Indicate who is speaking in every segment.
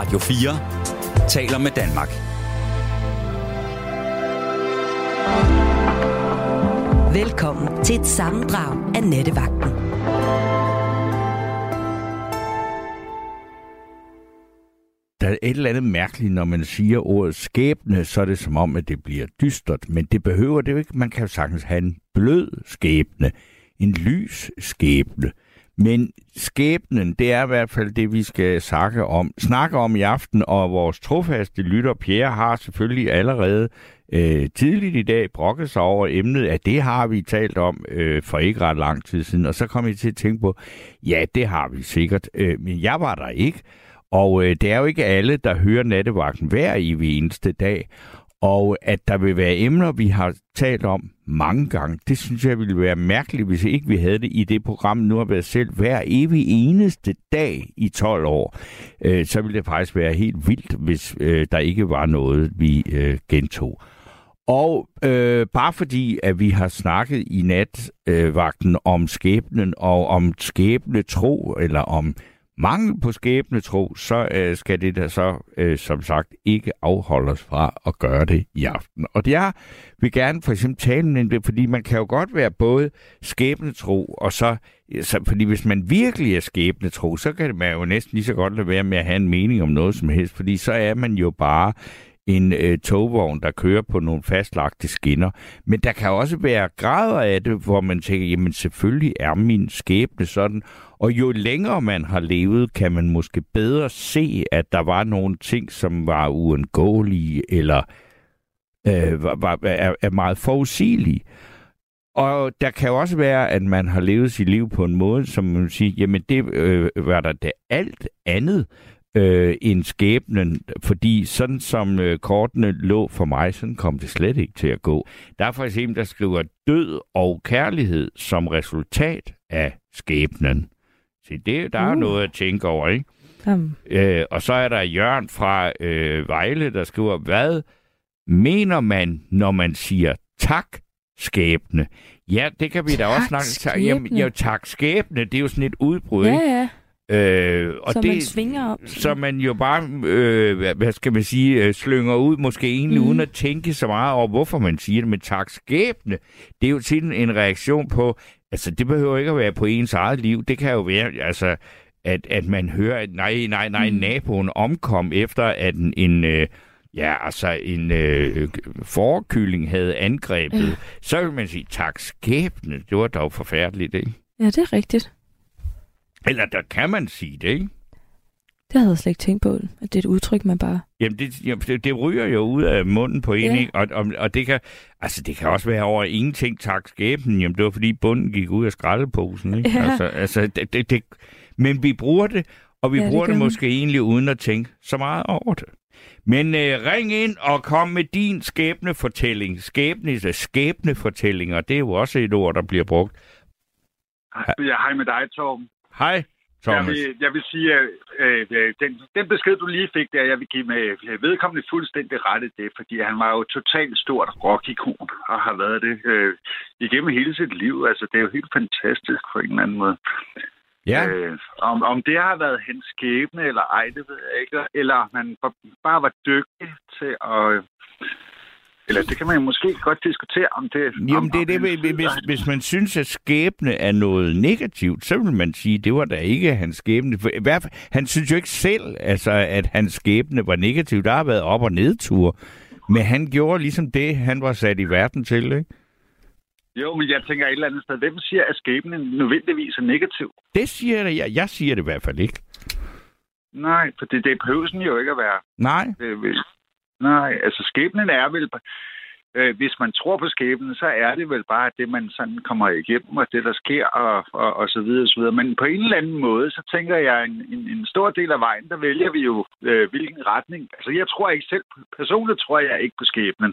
Speaker 1: Radio 4 taler med Danmark.
Speaker 2: Velkommen til et sammendrag af Nettevagten.
Speaker 3: Der er et eller andet mærkeligt, når man siger ordet skæbne, så er det som om, at det bliver dystert. Men det behøver det jo ikke. Man kan jo sagtens have en blød skæbne, en lys skæbne. Men skæbnen, det er i hvert fald det, vi skal snakke om, snakke om i aften, og vores trofaste lytter, Pierre, har selvfølgelig allerede øh, tidligt i dag brokket sig over emnet, at det har vi talt om øh, for ikke ret lang tid siden, og så kom jeg til at tænke på, ja, det har vi sikkert, øh, men jeg var der ikke, og øh, det er jo ikke alle, der hører nattevagten hver i eneste dag, og at der vil være emner, vi har talt om mange gange, det synes jeg ville være mærkeligt, hvis ikke vi havde det i det program, nu har været selv hver evig eneste dag i 12 år. Øh, så ville det faktisk være helt vildt, hvis øh, der ikke var noget, vi øh, gentog. Og øh, bare fordi, at vi har snakket i natvagten øh, om skæbnen og om skæbne tro, eller om mangel på skæbnetro, så øh, skal det da så, øh, som sagt, ikke afholde os fra at gøre det i aften. Og det er, vil gerne for eksempel tale om det, fordi man kan jo godt være både skæbnetro, og så, så, fordi hvis man virkelig er skæbnetro, så kan man jo næsten lige så godt lade være med at have en mening om noget som helst, fordi så er man jo bare en øh, togvogn, der kører på nogle fastlagte skinner. Men der kan også være grader af det, hvor man tænker, jamen selvfølgelig er min skæbne sådan. Og jo længere man har levet, kan man måske bedre se, at der var nogle ting, som var uundgåelige, eller øh, var, var, er, er meget forudsigelige. Og der kan jo også være, at man har levet sit liv på en måde, som man siger, jamen det øh, var der det alt andet øh, end skæbnen, fordi sådan som øh, kortene lå for mig, sådan kom det slet ikke til at gå. Der er faktisk en, der skriver død og kærlighed som resultat af skæbnen. Så det, der er uh. noget at tænke over, ikke? Um. Øh, og så er der Jørgen fra øh, Vejle, der skriver, hvad mener man, når man siger tak, skæbne? Ja, det kan vi tak, da også snakke. Skæbne. Jamen, ja, tak skæbne, det er jo sådan et udbrud,
Speaker 4: ja, ja.
Speaker 3: Øh,
Speaker 4: og så det, man svinger op.
Speaker 3: Så man jo bare, øh, hvad skal man sige, øh, slynger ud, måske egentlig mm. uden at tænke så meget over, hvorfor man siger det, men tak skæbne. Det er jo til en reaktion på, altså det behøver ikke at være på ens eget liv, det kan jo være, altså, at, at man hører, at nej, nej, nej, mm. naboen omkom efter, at en, en øh, ja, altså en øh, forkylling havde angrebet, øh. så vil man sige, tak skæbne, det var dog forfærdeligt, ikke?
Speaker 4: Ja, det er rigtigt.
Speaker 3: Eller der kan man sige det, ikke?
Speaker 4: Det havde jeg slet ikke tænkt på, at det er et udtryk, man bare...
Speaker 3: Jamen, det, jamen, det, det ryger jo ud af munden på en, ja. ikke? Og, og, og det, kan, altså, det kan også være over ingenting tak skæben. Jamen, det var fordi bunden gik ud af skraldeposen, ikke? Ja. Altså, altså det, det, det, men vi bruger det, og vi ja, bruger det, det måske man. egentlig uden at tænke så meget over det. Men øh, ring ind og kom med din skæbnefortælling. Skæbne, skæbnefortællinger, det er jo også et ord, der bliver brugt.
Speaker 5: Ja, hej med dig, Torben.
Speaker 3: Hej, Thomas.
Speaker 5: Jeg vil, jeg vil sige, at øh, den, den besked, du lige fik der, jeg vil give med vedkommende fuldstændig ret i det, fordi han var jo totalt stort rockikon og har været det øh, igennem hele sit liv. Altså, det er jo helt fantastisk på en eller anden måde.
Speaker 3: Ja. Øh,
Speaker 5: om, om det har været hans skæbne eller ej, det ved jeg ikke. Eller man bare var dygtig til at eller det kan man jo måske godt diskutere, om det...
Speaker 3: Jamen,
Speaker 5: om,
Speaker 3: det er det, hvis, hvis, hvis man synes, at skæbne er noget negativt, så vil man sige, at det var da ikke hans skæbne. For, i hvert fald, han synes jo ikke selv, altså, at hans skæbne var negativ. Der har været op- og nedtur. Men han gjorde ligesom det, han var sat i verden til, ikke?
Speaker 5: Jo, men jeg tænker et eller andet sted. Hvem siger, at skæbnen nødvendigvis er negativ?
Speaker 3: Det siger det. Jeg, jeg siger det i hvert fald ikke.
Speaker 5: Nej, for det, det behøver jo ikke at være.
Speaker 3: Nej.
Speaker 5: Det, Nej, altså skæbnen er vel... Øh, hvis man tror på skæbnen, så er det vel bare det, man sådan kommer igennem, og det, der sker, og, og, og så videre, og så videre. Men på en eller anden måde, så tænker jeg, en, en, en stor del af vejen, der vælger vi jo, øh, hvilken retning. Altså, jeg tror ikke selv, personligt tror jeg ikke på skæbnen.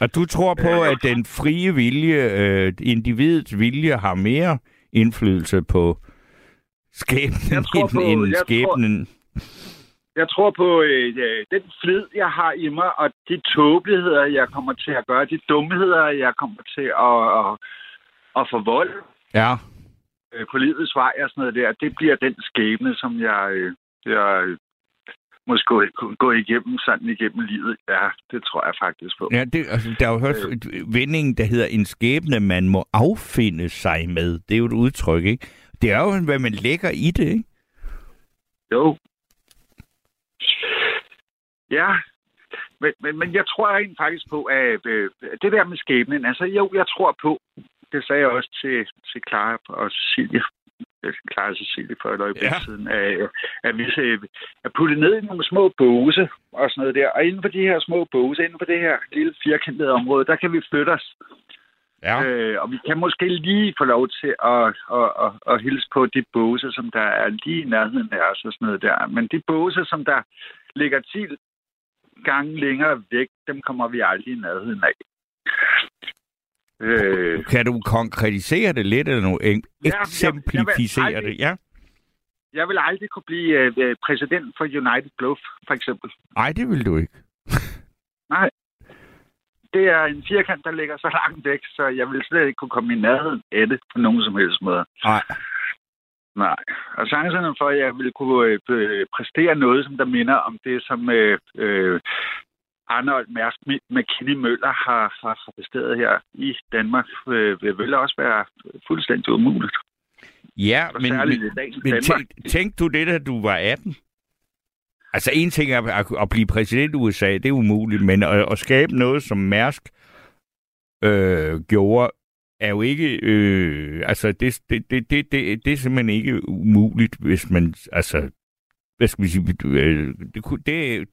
Speaker 3: Og du tror på, øh, at den frie vilje, øh, individets vilje, har mere indflydelse på skæbnen end, end skæbnen?
Speaker 5: Tror, jeg tror på øh, den flid, jeg har i mig, og de tåbeligheder, jeg kommer til at gøre, de dumheder, jeg kommer til at, at, at forvolde
Speaker 3: ja.
Speaker 5: øh, på livets vej og sådan noget der, det bliver den skæbne, som jeg, øh, jeg måske gå, gå igennem sådan igennem livet. Ja, det tror jeg faktisk på.
Speaker 3: Ja, det, altså, der er jo hørt øh. vendingen, der hedder en skæbne, man må affinde sig med. Det er jo et udtryk, ikke? Det er jo, hvad man lægger i det, ikke?
Speaker 5: Jo. Ja, men, men, men jeg tror rent faktisk på, at øh, det der med skæbnen, altså jo, jeg tror på, det sagde jeg også til, til Clara og Cecilie, Clara og Cecilie for et øjeblik ja. siden, at, at vi er puttet ned i nogle små båse og sådan noget der. Og inden for de her små båse, inden for det her lille firkantede område, der kan vi flytte os. Ja. Øh, og vi kan måske lige få lov til at, at, at, at hilse på de båse, som der er lige i nærheden af os og sådan noget der. Men de båse, som der ligger 10 gange længere væk, dem kommer vi aldrig i nærheden af.
Speaker 3: Øh, kan du konkretisere det lidt, eller nu eksemplificere jeg, jeg, det? Ja.
Speaker 5: Jeg vil aldrig kunne blive uh, præsident for United Glove, for eksempel.
Speaker 3: Nej, det vil du ikke.
Speaker 5: Nej. Det er en firkant, der ligger så langt væk, så jeg vil slet ikke kunne komme i nærheden af det på nogen som helst måde.
Speaker 3: Nej.
Speaker 5: Nej. Og chancerne for, at jeg ville kunne øh, præstere noget, som der minder om det, som øh, øh, Arnold Mærsk McKinney Møller har, har præsteret her i Danmark, øh, vil også være fuldstændig umuligt.
Speaker 3: Ja, men, men, men tænk, tænk du det, da du var 18? Altså en ting er at, at blive præsident i USA, det er umuligt, men at, at skabe noget, som Mærsk øh, gjorde, er jo ikke... Øh, altså, det, det, det, det, det, det er simpelthen ikke umuligt, hvis man... Altså, hvad skal vi sige? Øh, det, det,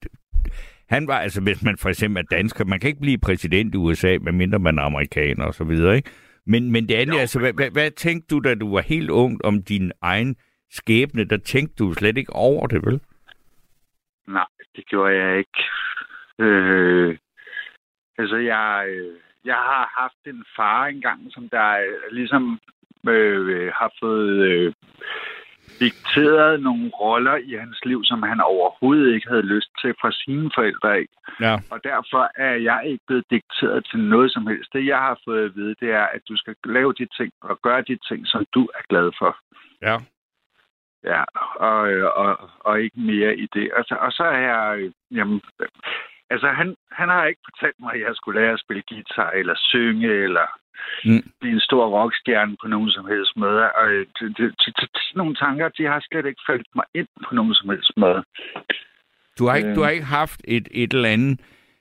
Speaker 3: han var, altså hvis man for eksempel er dansker, man kan ikke blive præsident i USA, medmindre man er amerikaner og så videre, ikke? Men, men det andet, jo. altså, hvad, hvad, hvad tænkte du, da du var helt ung, om din egen skæbne? Der tænkte du slet ikke over det, vel?
Speaker 5: Nej, det gjorde jeg ikke. Øh, altså, jeg, øh, jeg har haft en far engang, som der øh, ligesom øh, har fået øh, dikteret nogle roller i hans liv, som han overhovedet ikke havde lyst til fra sine forældre af.
Speaker 3: Ja.
Speaker 5: Og derfor er jeg ikke blevet dikteret til noget som helst. Det, jeg har fået at vide, det er, at du skal lave de ting og gøre de ting, som du er glad for.
Speaker 3: Ja.
Speaker 5: Ja, og, og, og ikke mere i det. Altså, og så er jeg, øh, jamen, altså han, han har ikke fortalt mig, at jeg skulle lære at spille guitar, eller synge, eller mm. blive en stor rockstjerne på nogen som helst måde. Og øh, det, det, det, det, nogle tanker, de har slet ikke faldt mig ind på nogen som helst måde.
Speaker 3: Du har ikke, øh. du har ikke haft et, et eller andet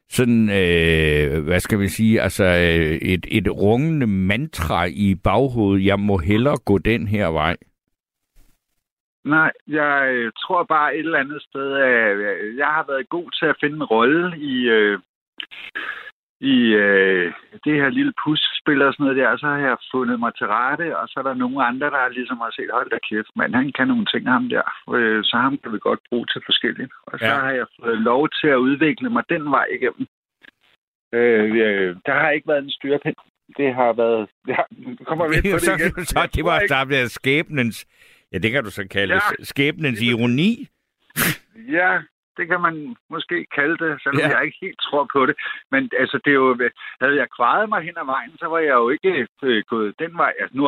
Speaker 3: sådan, øh, hvad skal vi sige, altså øh, et, et rungende mantra i baghovedet, jeg må hellere gå den her vej?
Speaker 5: Nej, jeg øh, tror bare et eller andet sted, at jeg har været god til at finde en rolle i, øh, i øh, det her lille pusspil og sådan noget der, og så har jeg fundet mig til rette, og så er der nogle andre, der ligesom har set, hold da kæft, men han kan nogle ting, ham der, øh, så ham kan vi godt bruge til forskelligt. Og så ja. har jeg fået lov til at udvikle mig den vej igennem. Øh, øh, der har ikke været en styrpind. Det har været... Ja, kommer vi på det
Speaker 3: så, igen. Så, det var der skæbnens... Ja, det kan du så kalde ja. skæbnens ironi.
Speaker 5: Ja, det kan man måske kalde det, selvom ja. jeg ikke helt tror på det. Men altså, det er jo, havde jeg kvaret mig hen ad vejen, så var jeg jo ikke øh, gået den vej. Altså, nu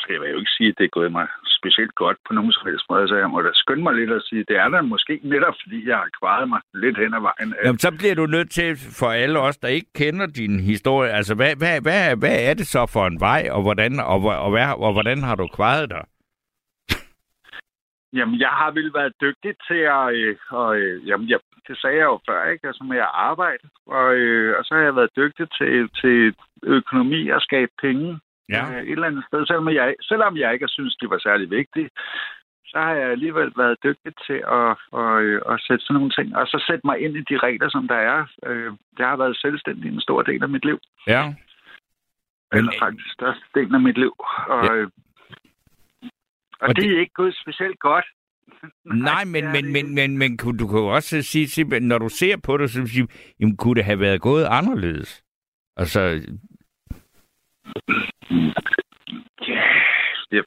Speaker 5: skal jeg jo ikke sige, at det er gået mig specielt godt på nogen som helst måde, så jeg må da skynde mig lidt at sige, at det er der måske netop, fordi jeg har kvaret mig lidt hen ad vejen.
Speaker 3: Jamen, så bliver du nødt til, for alle os, der ikke kender din historie, altså, hvad, hvad, hvad, hvad er det så for en vej, og hvordan, og, og, og, og, og hvordan har du kvaret dig?
Speaker 5: Jamen, jeg har vel været dygtig til at... Øh, og, øh, jamen, jeg, det sagde jeg jo før, ikke? Altså med at arbejde. Og, øh, og så har jeg været dygtig til, til økonomi og skabe penge.
Speaker 3: Ja.
Speaker 5: Øh, et eller andet sted. Selvom jeg, selvom jeg ikke synes, det var særlig vigtigt, så har jeg alligevel været dygtig til at, at, øh, at sætte sådan nogle ting. Og så sætte mig ind i de regler, som der er. Øh, jeg har været selvstændig en stor del af mit liv.
Speaker 3: Ja.
Speaker 5: Eller faktisk største del af mit liv. Og, ja. Øh, og, og det, det er ikke gået specielt godt.
Speaker 3: Nej, men, men, men, men, men du kan jo også sige, når du ser på det, så sige, jamen, kunne det have været gået anderledes? Altså...
Speaker 5: Ja, det,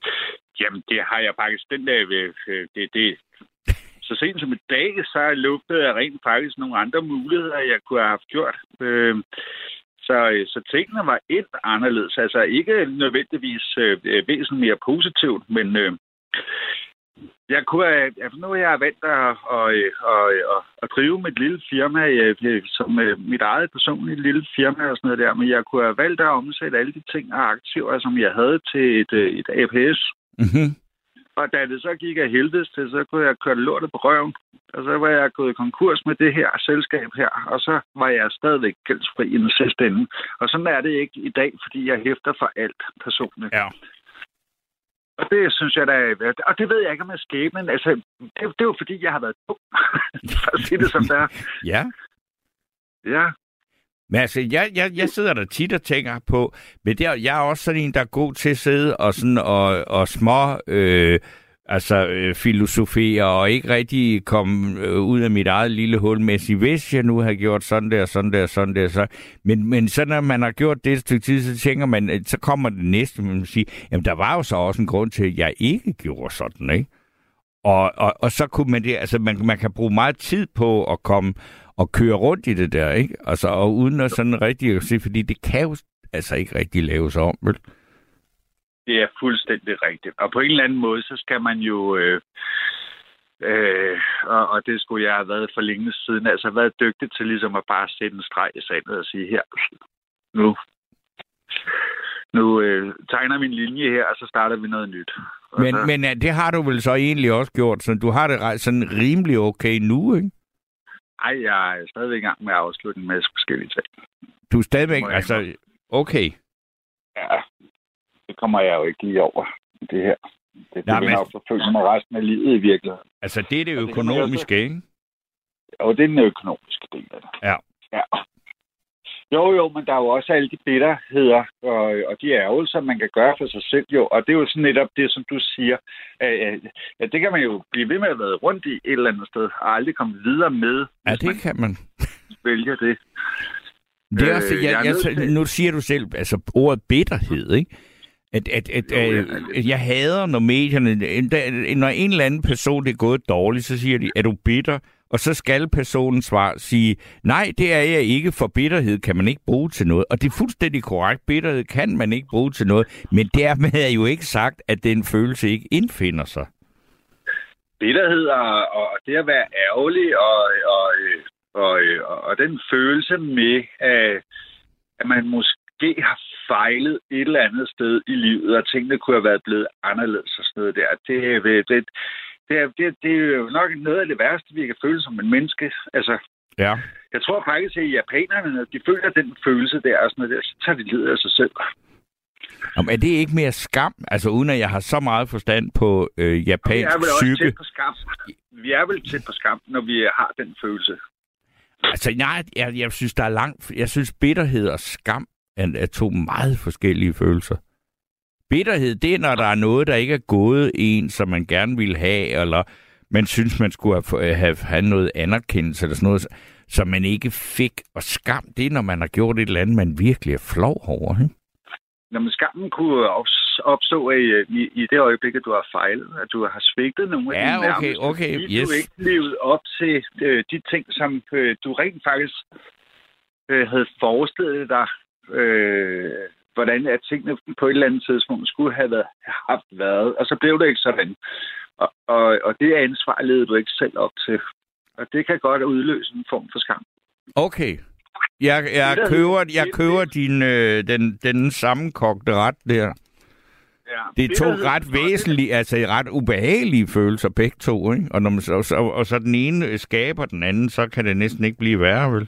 Speaker 5: jamen, det har jeg faktisk den der... Øh, det, det, så sent som i dag, så lugtede jeg rent faktisk nogle andre muligheder, jeg kunne have haft gjort. Øh, så, øh, så tingene var et anderledes. Altså ikke nødvendigvis øh, væsentligt mere positivt, men, øh, jeg kunne, altså nu er jeg valgt at, at, at, at, at drive mit lille firma, øh, som øh, mit eget personlige lille firma og sådan noget der, men jeg kunne have valgt at omsætte alle de ting og aktiver, som jeg havde til et, øh, et APS.
Speaker 3: Mm-hmm.
Speaker 5: Og da det så gik af helvedes til, så kunne jeg køre lortet på røven. Og så var jeg gået i konkurs med det her selskab her, og så var jeg stadigvæk gældsfri i den sidste ende. Og sådan er det ikke i dag, fordi jeg hæfter for alt personligt.
Speaker 3: Ja.
Speaker 5: Og det synes jeg da... Og det ved jeg ikke om jeg skæbnen. Altså, det, det er jo fordi, jeg har været dum. For at sige det som det er.
Speaker 3: Ja.
Speaker 5: Ja.
Speaker 3: Men altså, jeg, jeg, jeg sidder der tit og tænker på, men der, jeg er også sådan en, der er god til at sidde og, sådan, og, og små øh, altså, øh, filosofere og ikke rigtig komme øh, ud af mit eget lille hul med sige, hvis jeg nu har gjort sådan der, sådan der, sådan der, så... Men, men så når man har gjort det et stykke tid, så tænker man, øh, så kommer det næste, man siger, jamen der var jo så også en grund til, at jeg ikke gjorde sådan, ikke? Og, og, og så kunne man det, altså man, man kan bruge meget tid på at komme og køre rundt i det der, ikke? Altså, og uden at sådan rigtig at se, fordi det kan jo altså ikke rigtig laves om, vel?
Speaker 5: Det er fuldstændig rigtigt. Og på en eller anden måde, så skal man jo... Øh, øh, og, og det skulle jeg have været for længe siden. Altså været dygtig til ligesom at bare sætte en streg i sandet og sige, her, nu, nu øh, tegner min linje her, og så starter vi noget nyt. Og
Speaker 3: Men,
Speaker 5: så,
Speaker 3: men ja, det har du vel så egentlig også gjort, så du har det sådan rimelig okay nu, ikke?
Speaker 5: Ej, jeg er stadigvæk i gang med at afslutte en masse forskellige ting.
Speaker 3: Du er stadigvæk, altså, okay.
Speaker 5: Ja, det kommer jeg jo ikke lige over, det her. Det, det
Speaker 3: Nej,
Speaker 5: vil
Speaker 3: men-
Speaker 5: forfølge mig resten af livet i virkeligheden.
Speaker 3: Altså, det er det
Speaker 5: Og det
Speaker 3: økonomiske, ikke?
Speaker 5: Og det er den økonomiske del af det.
Speaker 3: Ja.
Speaker 5: ja. Jo, jo, men der er jo også alle de bitterheder og, og de ærgelser, man kan gøre for sig selv jo. Og det er jo sådan netop det, som du siger. Øh, ja, det kan man jo blive ved med at være rundt i et eller andet sted, og aldrig komme videre med,
Speaker 3: Ja,
Speaker 5: hvis man
Speaker 3: det kan man.
Speaker 5: vælger det.
Speaker 3: Det er også,
Speaker 5: Øh,
Speaker 3: jeg,
Speaker 5: jeg
Speaker 3: jeg, nu siger du selv, altså ordet bitterhed, ikke? At, at, at,
Speaker 5: Jo,
Speaker 3: at, jeg hader, når medierne, når en eller anden person det er gået dårligt, så siger de, er du bitter? Og så skal personen svar sige, nej, det er jeg ikke, for bitterhed kan man ikke bruge til noget. Og det er fuldstændig korrekt, bitterhed kan man ikke bruge til noget, men dermed er jo ikke sagt, at den følelse ikke indfinder sig.
Speaker 5: bitterhed og, og det at være ærgerlig og, og, og, og, og den følelse med, at, at man måske har fejlet et eller andet sted i livet, og tingene kunne have været blevet anderledes og sådan noget der. Det, det, det, det, er, det, det er jo nok noget af det værste, vi kan føle som en menneske. Altså,
Speaker 3: Ja.
Speaker 5: jeg tror faktisk, at japanerne, de føler den følelse der, og sådan noget der, så tager de livet af sig selv.
Speaker 3: Om, er det ikke mere skam? Altså uden at jeg har så meget forstand på øh,
Speaker 5: Vi
Speaker 3: japansk
Speaker 5: er vel også
Speaker 3: psyke.
Speaker 5: tæt på skam. Vi er vel tæt på skam, når vi har den følelse.
Speaker 3: Altså, nej, jeg, jeg synes, der er langt... Jeg synes, bitterhed og skam er, to meget forskellige følelser. Bitterhed, det er, når der er noget, der ikke er gået en, som man gerne vil have, eller man synes, man skulle have, have, have noget anerkendelse, eller sådan noget, som man ikke fik. Og skam, det er, når man har gjort et eller andet, man virkelig er flov over. Ikke?
Speaker 5: Når man skammen kunne ops- opstå i, i, i det øjeblik, at du har fejlet, at du har svigtet nogle af
Speaker 3: Ja,
Speaker 5: dine
Speaker 3: okay,
Speaker 5: nærmeste,
Speaker 3: okay,
Speaker 5: fordi
Speaker 3: yes.
Speaker 5: du ikke levet op til øh, de ting, som øh, du rent faktisk øh, havde forestillet dig, øh, hvordan at tingene på et eller andet tidspunkt skulle have været, haft været, og så blev det ikke sådan. Og, og, og det ansvar leder du ikke selv op til. Og det kan godt udløse en form for skam.
Speaker 3: Okay. Jeg, jeg
Speaker 5: Det
Speaker 3: køber, jeg
Speaker 5: det-
Speaker 3: køber din, øh, den, den sammenkogte ret der.
Speaker 5: Ja,
Speaker 3: Det er to
Speaker 5: der hedder-
Speaker 3: ret væsentlige, altså ret ubehagelige følelser, begge to, ikke? Og, når man, så, så, og så den ene skaber den anden, så kan det næsten ikke blive værre, vel?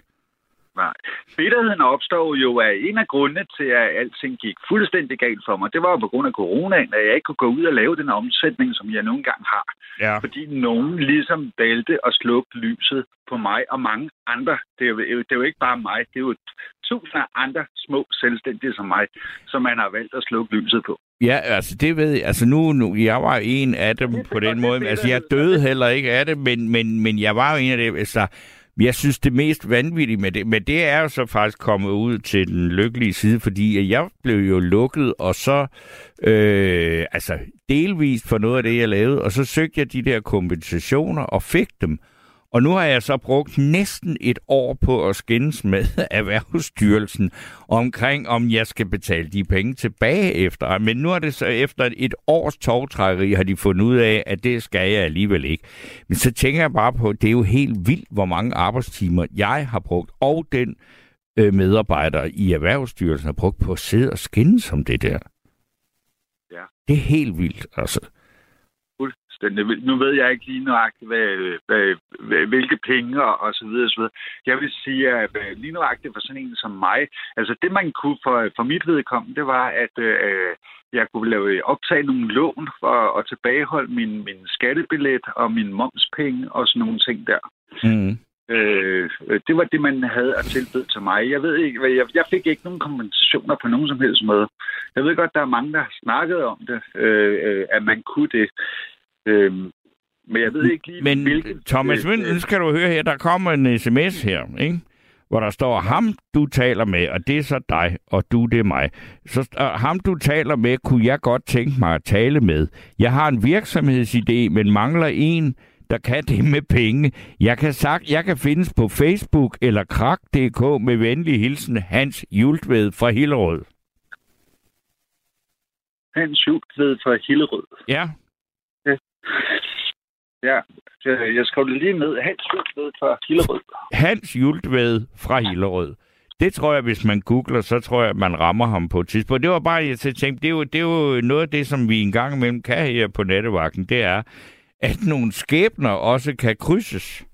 Speaker 5: Nej. Bitterheden opstår jo af en af grundene til, at alting gik fuldstændig galt for mig. Det var jo på grund af coronaen, at jeg ikke kunne gå ud og lave den omsætning, som jeg nogle gange har.
Speaker 3: Ja.
Speaker 5: Fordi nogen ligesom valgte at slukke lyset på mig og mange andre. Det er, jo, det er jo ikke bare mig, det er jo tusinder af andre små selvstændige som mig, som man har valgt at slukke lyset på.
Speaker 3: Ja, altså det ved jeg. Altså nu, nu jeg var en af dem
Speaker 5: Det
Speaker 3: på den måde. Altså jeg døde heller ikke af det, men, men, men jeg var jo en af dem. Altså, jeg synes det mest vanvittige med det, men det er jo så faktisk kommet ud til den lykkelige side, fordi jeg blev jo lukket, og så øh, altså delvist for noget af det, jeg lavede, og så søgte jeg de der kompensationer og fik dem. Og nu har jeg så brugt næsten et år på at skændes med Erhvervsstyrelsen omkring, om jeg skal betale de penge tilbage efter. Men nu er det så efter et års togtrækkeri, har de fundet ud af, at det skal jeg alligevel ikke. Men så tænker jeg bare på, at det er jo helt vildt, hvor mange arbejdstimer jeg har brugt, og den øh, medarbejder i Erhvervsstyrelsen har brugt på at sidde og skændes om det der.
Speaker 5: Ja.
Speaker 3: Det er helt vildt, altså.
Speaker 5: Vildt. Nu ved jeg ikke lige nøjagtigt, hvad, hvad, hvad, hvilke penge og, så videre, så videre. Jeg vil sige, at øh, lige nøjagtigt for sådan en som mig, altså det man kunne for, for mit vedkommende, det var, at øh, jeg kunne lave optage nogle lån for at tilbageholde min, min skattebillet og min momspenge og sådan nogle ting der.
Speaker 3: Mm.
Speaker 5: Øh, øh, det var det, man havde at tilbyde til mig. Jeg ved ikke, jeg, jeg fik ikke nogen kompensationer på nogen som helst måde. Jeg ved godt, der er mange, der har snakket om det, øh, øh, at man kunne det. Øh, men jeg ved ikke lige,
Speaker 3: Men
Speaker 5: hvilket...
Speaker 3: Thomas,
Speaker 5: øh,
Speaker 3: øh, nu skal du høre her, der kommer en sms her, ikke? hvor der står, ham du taler med, og det er så dig, og du det er mig. Så uh, ham du taler med, kunne jeg godt tænke mig at tale med. Jeg har en virksomhedsidé, men mangler en, der kan det med penge. Jeg kan sagt, jeg kan findes på Facebook eller krak.dk med venlig hilsen Hans Jultved fra Hillerød.
Speaker 5: Hans Jultved fra Hillerød.
Speaker 3: Ja,
Speaker 5: Ja, jeg skrev det lige ned. Hans Jultved fra Hillerød.
Speaker 3: Hans Jultved fra Hillerød. Det tror jeg, hvis man googler, så tror jeg, at man rammer ham på et tidspunkt. Det var bare, jeg tænkte, det er, jo, det er jo noget af det, som vi en gang imellem kan her på nattevagten, det er, at nogle skæbner også kan krydses.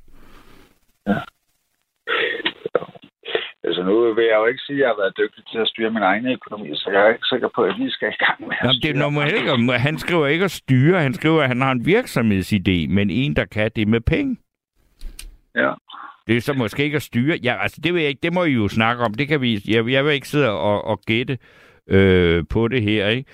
Speaker 5: Altså nu vil jeg jo ikke sige, at jeg har været dygtig til at styre min egen økonomi, så jeg er ikke sikker på, at jeg lige skal i gang med at
Speaker 3: Jamen, det er ikke, han skriver ikke at styre, han skriver, at han har en virksomhedsidé, men en, der kan det med penge.
Speaker 5: Ja.
Speaker 3: Det er så måske ikke at styre. Ja, altså, det, vil jeg ikke, det må I jo snakke om. Det kan vi, jeg, jeg vil ikke sidde og, og gætte øh, på det her, ikke?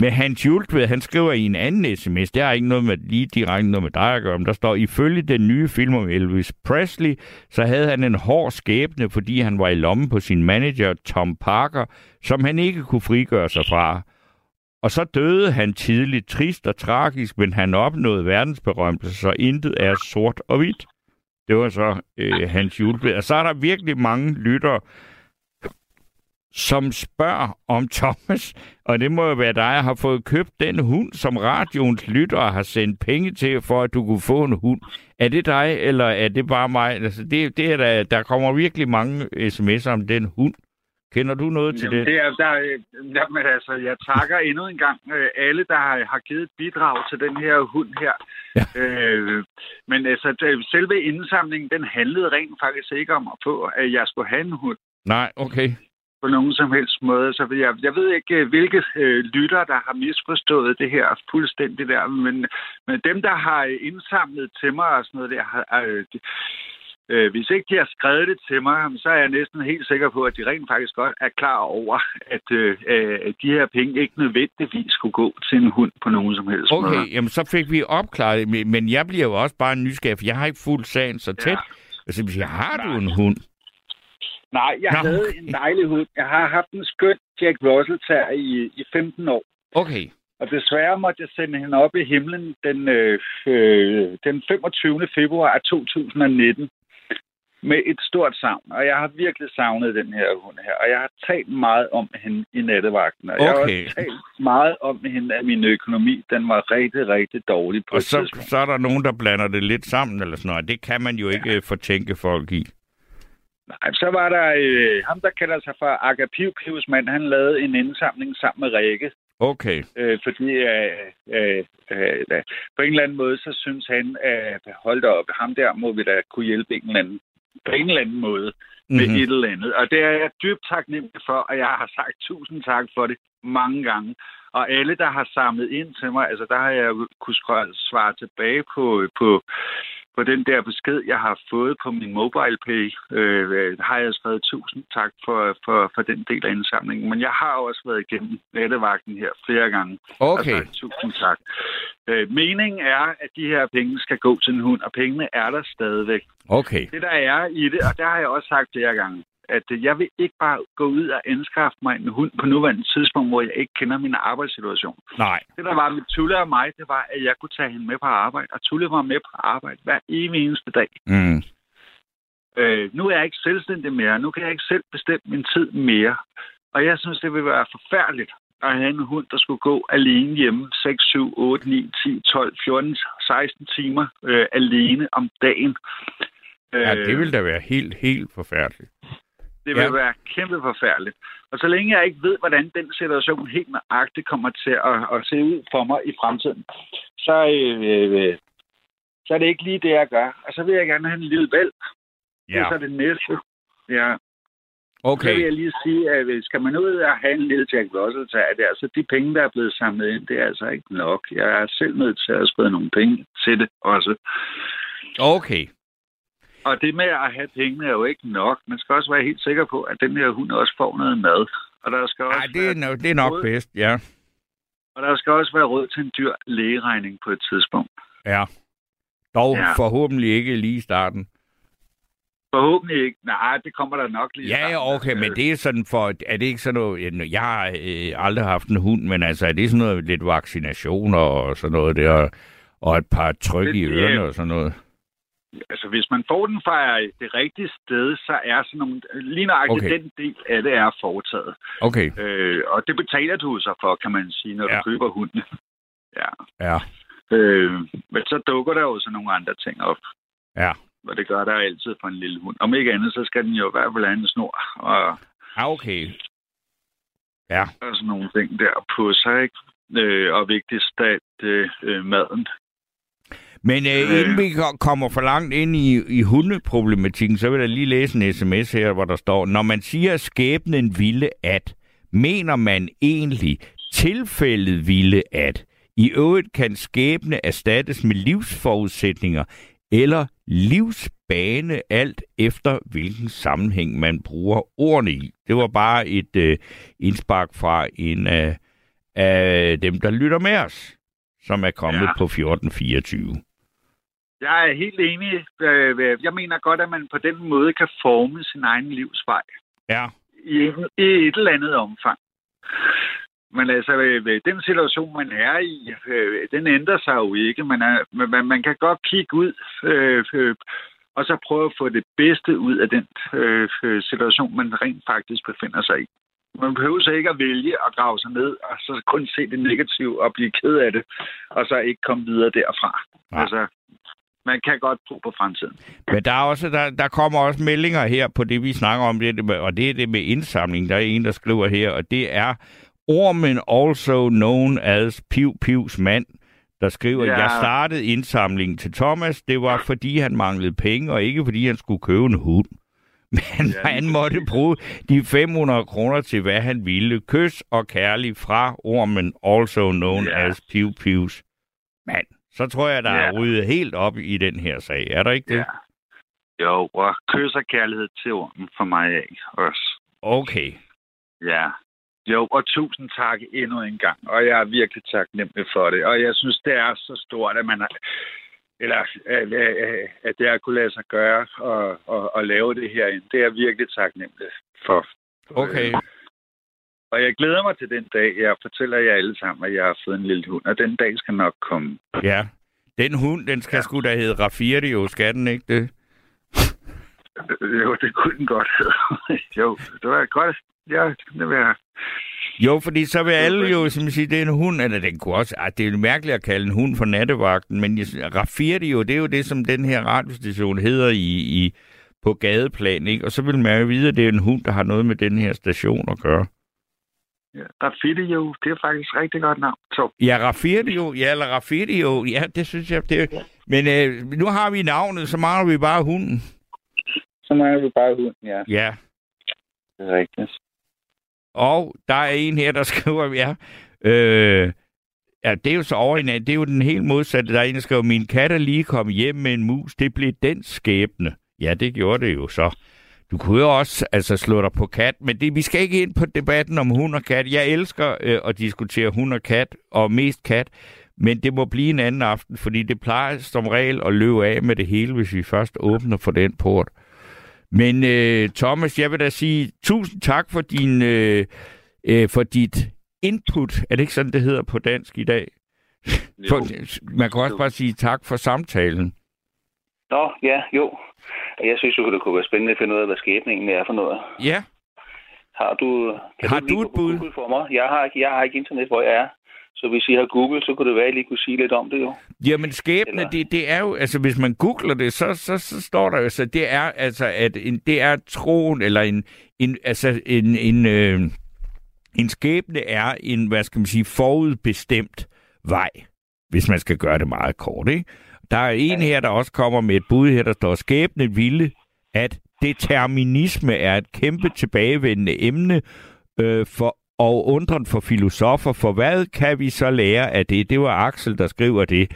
Speaker 3: Men Hans Jultved, han skriver i en anden sms, det har ikke noget med lige direkte noget med dig at gøre, men der står, ifølge den nye film om Elvis Presley, så havde han en hård skæbne, fordi han var i lommen på sin manager Tom Parker, som han ikke kunne frigøre sig fra. Og så døde han tidligt, trist og tragisk, men han opnåede verdensberømmelse, så intet er sort og hvidt. Det var så øh, Hans Jultved. Og så er der virkelig mange lyttere, som spørger om Thomas, og det må jo være dig, har fået købt den hund, som radioens lyttere har sendt penge til, for at du kunne få en hund. Er det dig, eller er det bare mig? Altså, det, det er der, der kommer virkelig mange sms'er om den hund. Kender du noget til
Speaker 5: Jamen,
Speaker 3: det?
Speaker 5: det er, der, jamen, altså, jeg takker endnu en gang øh, alle, der har, har givet et bidrag til den her hund her.
Speaker 3: Ja.
Speaker 5: Øh, men altså, selve indsamlingen, den handlede rent faktisk ikke om at få, at jeg skulle have en hund
Speaker 3: Nej, okay.
Speaker 5: På nogen som helst måde. Så jeg, jeg ved ikke, øh, hvilke øh, lytter, der har misforstået det her fuldstændig der, men, men dem, der har indsamlet til mig og sådan noget der, har, øh, de, øh, hvis ikke de har skrevet det til mig, så er jeg næsten helt sikker på, at de rent faktisk godt er klar over, at øh, øh, de her penge ikke nødvendigvis skulle gå til en hund på nogen som helst måde.
Speaker 3: Okay, jamen så fik vi opklaret det, men- jeg bliver jo også bare nysgerrig, for jeg har ikke fuldt sagen så tæt.
Speaker 5: Ja.
Speaker 3: Altså, hvis jeg har du en hund?
Speaker 5: Nej, jeg
Speaker 3: Nå,
Speaker 5: havde
Speaker 3: okay.
Speaker 5: en dejlig hund. Jeg har haft en skøn Jack Russell ter i, i 15 år.
Speaker 3: Okay.
Speaker 5: Og desværre måtte jeg sende hende op i himlen den, øh, øh, den 25. februar 2019 med et stort savn. Og jeg har virkelig savnet den her hund her. Og jeg har talt meget om hende i nattevagten. Og jeg har
Speaker 3: Okay.
Speaker 5: også talt meget om hende, at min økonomi den var rigtig, rigtig dårlig på
Speaker 3: Og så, så er der nogen, der blander det lidt sammen, eller sådan noget. Det kan man jo ikke ja. fortænke folk i.
Speaker 5: Nej, så var der øh, ham, der kalder sig for Pivs mand. Han lavede en indsamling sammen med Rikke.
Speaker 3: Okay.
Speaker 5: Øh, fordi øh, øh, øh, på en eller anden måde, så synes han, at hold da op, ham der må vi da kunne hjælpe en eller anden, på en eller anden måde med
Speaker 3: Mhm.
Speaker 5: mm-hmm. et eller andet. Og det er jeg dybt taknemmelig for, og jeg har sagt tusind tak for det mange gange. Og alle, der har samlet ind til mig, altså der har jeg kunne svare tilbage på, på, på den der besked, jeg har fået på min mobile pay, øh, har jeg skrevet tusind tak for, for, for den del af indsamlingen. Men jeg har også været igennem nattevagten her flere gange.
Speaker 3: Okay.
Speaker 5: Altså, tusind tak. Øh, meningen er, at de her penge skal gå til en hund, og pengene er der stadigvæk.
Speaker 3: Okay.
Speaker 5: Det, der er i det, og der har jeg også sagt flere gange, at øh, jeg vil ikke bare gå ud og anskaffe mig en hund på nuværende tidspunkt, hvor jeg ikke kender min arbejdssituation.
Speaker 3: Nej.
Speaker 5: Det, der var med Tulle og mig, det var, at jeg kunne tage hende med på arbejde. Og Tulle var med på arbejde hver evig eneste dag.
Speaker 3: Mm.
Speaker 5: Øh, nu er jeg ikke selvstændig mere. Nu kan jeg ikke selv bestemme min tid mere. Og jeg synes, det vil være forfærdeligt at have en hund, der skulle gå alene hjemme 6, 7, 8, 9, 10, 12, 14, 16 timer øh, alene om dagen.
Speaker 3: Ja,
Speaker 5: Øh,
Speaker 3: det vil da være helt, helt forfærdeligt.
Speaker 5: Det vil
Speaker 3: Ja.
Speaker 5: ja. være kæmpe forfærdeligt. Og så længe jeg ikke ved, hvordan den situation helt nøjagtigt kommer til at, at se ud for mig i fremtiden, så, øh, øh, så er det ikke lige det, jeg gør. Og så vil jeg gerne have en lille valg. Det er
Speaker 3: Ja,
Speaker 5: så det næste. Ja. Så
Speaker 3: okay.
Speaker 5: vil jeg lige sige, at hvis- skal man ud og have en lille Jack Russell, så er det altså de penge, der er blevet samlet ind, det er altså ikke nok. Jeg er selv nødt til at sprede nogle penge til det også.
Speaker 3: Okay.
Speaker 5: Og det med at have pengene er jo ikke nok. Man skal også være helt sikker på, at den her hund også får noget mad. Og der skal også,
Speaker 3: Nej, det er,
Speaker 5: være,
Speaker 3: no- det er nok
Speaker 5: Både-
Speaker 3: bedst, ja.
Speaker 5: og der skal også være råd til en dyr lægeregning på et tidspunkt.
Speaker 3: Ja. Dog
Speaker 5: Ja.
Speaker 3: forhåbentlig ikke lige i starten.
Speaker 5: Forhåbentlig ikke. Nej, det kommer der nok lige.
Speaker 3: Ja, ja, okay, men det er sådan for, er det ikke sådan noget, jeg har øh, aldrig haft en hund, men altså, er det sådan noget lidt vaccinationer og sådan noget der, og et par tryk i
Speaker 5: Det-
Speaker 3: ørerne og sådan noget?
Speaker 5: Altså, hvis man får den fra det rigtige sted, så er sådan nogle... Lige nøjagtigt
Speaker 3: Okay.
Speaker 5: den del af det er foretaget.
Speaker 3: Okay,
Speaker 5: Øh, og det betaler du så for, kan man sige, når
Speaker 3: Ja.
Speaker 5: du køber hunden. Ja.
Speaker 3: ja,
Speaker 5: Øh, men så dukker der jo så nogle andre ting op.
Speaker 3: ja.
Speaker 5: Og det gør der altid for en lille hund. Om ikke andet, så skal den jo i hvert fald have en snor og,
Speaker 3: Ah, okay. Ja,
Speaker 5: og sådan nogle ting der på sig, ikke? Øh, og vigtigst øh, øh, maden.
Speaker 3: Men øh, inden vi ko- kommer for langt ind i, i hundeproblematikken, så vil jeg lige læse en sms her, hvor der står, når man siger, skæbnen ville at, mener man egentlig tilfældet ville at. I øvrigt kan skæbne erstattes med livsforudsætninger eller livsbane, alt efter hvilken sammenhæng man bruger ordene i. Det var bare et øh, indspark fra en af, af dem, der lytter med os, som er kommet
Speaker 5: Ja.
Speaker 3: på 1424.
Speaker 5: Jeg er helt enig. Øh, Jeg mener godt, at man på den måde kan forme sin egen livsvej
Speaker 3: Ja,
Speaker 5: i, i et eller andet omfang. Men altså, øh, øh, den situation, man er i, øh, den ændrer sig jo ikke. Man, er, man, man kan godt kigge ud øh, øh, og så prøve at få det bedste ud af den øh, øh, situation, man rent faktisk befinder sig i. Man behøver så ikke at vælge at grave sig ned, og så kun se det negative og blive ked af det, og så ikke komme videre derfra.
Speaker 3: Nej.
Speaker 5: Altså, man kan godt tro på fremtiden.
Speaker 3: men der, er også, der, der kommer også meldinger her på det, vi snakker om, det, med, og det er det med indsamling. Der er en, der skriver her, og det er Ormen, also known as Piv Pivs mand, der skriver, ja. Jeg startede indsamlingen til Thomas, det var fordi han manglede penge, og ikke fordi han skulle købe en hund. Men ja, han måtte bruge de 500 kroner til, hvad han ville. Kys og kærlig fra Ormen, also known. Ja. as Piv Pivs mand. Så tror jeg, der ja. er ryddet helt op i den her sag. Er der ikke det?
Speaker 5: Ja. Jo, og kys og kærlighed til ormen for mig af også.
Speaker 3: Okay.
Speaker 5: Ja. Jo, og tusind tak endnu en gang. Og jeg er virkelig taknemmelig for det. Og jeg synes, det er så stort, at man har, eller at, at- at det har kunne lade sig gøre og, og, og lave det herinde. Det er jeg virkelig taknemmelig for.
Speaker 3: Okay.
Speaker 5: Og jeg glæder mig til den dag, jeg fortæller jer alle sammen, at jeg har fået en lille hund. Og den dag skal nok komme.
Speaker 3: Ja. Den hund, den skal ja. Sgu da hedde Rafirte jo, skal den ikke det?
Speaker 5: Øh, Jo, det kunne den godt jo, det var godt. Ja, det vil jeg.
Speaker 3: Jo, fordi så vil alle jo som sige, det er en hund, eller den kunne også, ah, det er jo mærkeligt at kalde en hund for nattevagten, men jo, det er jo det, som den her radiostation hedder i, i på gadeplan, ikke? Og så vil man jo vide, at det er en hund, der har noget med den her station at gøre.
Speaker 5: Ja, Raffitte jo, det er faktisk et rigtig godt navn. Så,
Speaker 3: Ja, jo, ja, eller jo, ja, det synes jeg, det er... Men øh, nu har vi navnet, så mangler vi bare hunden.
Speaker 5: så er vi bare hunden, ja.
Speaker 3: Ja,
Speaker 5: Det er rigtigt.
Speaker 3: Og der er en her, der skriver, ja, øh, ja, det er jo så over en Det er jo den helt modsatte. Der er en, der skriver, min kat er lige kommet hjem med en mus. Det blev den skæbne. Ja, det gjorde det jo så. Du kunne jo også altså, slå dig på kat, men det, vi skal ikke ind på debatten om hund og kat. Jeg elsker øh, at diskutere hund og kat, og mest kat, men det må blive en anden aften, fordi det plejer som regel at løbe af med det hele, hvis vi først åbner for den port. Men øh, Thomas, jeg vil da sige tusind tak for din øh, øh, for dit input. Er det ikke sådan, det hedder på dansk i dag? For, man kan også bare sige tak for samtalen.
Speaker 6: Nå, ja, jo. Jeg synes jo, det kunne være spændende at finde ud af, hvad skæbningen er for noget.
Speaker 3: Ja.
Speaker 6: Har du, kan
Speaker 3: Har
Speaker 6: du,
Speaker 3: du et bud?
Speaker 6: Google for mig? Jeg har, ikke, jeg har ikke internet, hvor jeg er. Så hvis I har Google, så kunne det være, at I lige kunne sige lidt om det jo.
Speaker 3: Jamen skæbne,
Speaker 6: Eller-
Speaker 3: det, det er jo, altså hvis man googler det, så, så, så står der jo, så det er altså, at en, det er troen, eller en, en altså en, en, øh, en skæbne er en, hvad skal man sige, forudbestemt vej, hvis man skal gøre det meget kort, ikke? Der er en her, der også kommer med et bud her, der står, skæbne ville, at determinisme er et kæmpe tilbagevendende emne øh, for og undren for filosofer, for hvad kan vi så lære af det? Det var Axel, der skriver det.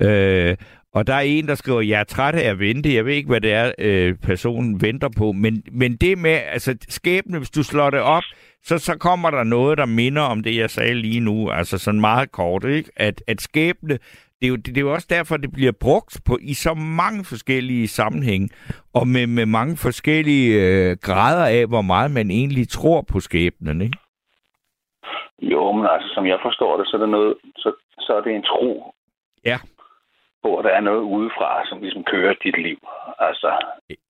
Speaker 3: Øh, og der er en, der skriver, jeg er træt af at vente. Jeg ved ikke, hvad det er, øh, personen venter på. Men, men det med, altså skæbne, hvis du slår det op, så, så kommer der noget, der minder om det, jeg sagde lige nu. Altså sådan meget kort, ikke? At, at skæbne, det er, jo, det er jo også derfor, det bliver brugt på i så mange forskellige sammenhænge, og med, med mange forskellige øh, grader af, hvor meget man egentlig tror på skæbnen, ikke?
Speaker 6: Jo, men altså, som jeg forstår det, så er, det noget, så, så er det en tro
Speaker 3: Ja.
Speaker 6: på, at der er noget udefra, som ligesom kører dit liv. Altså,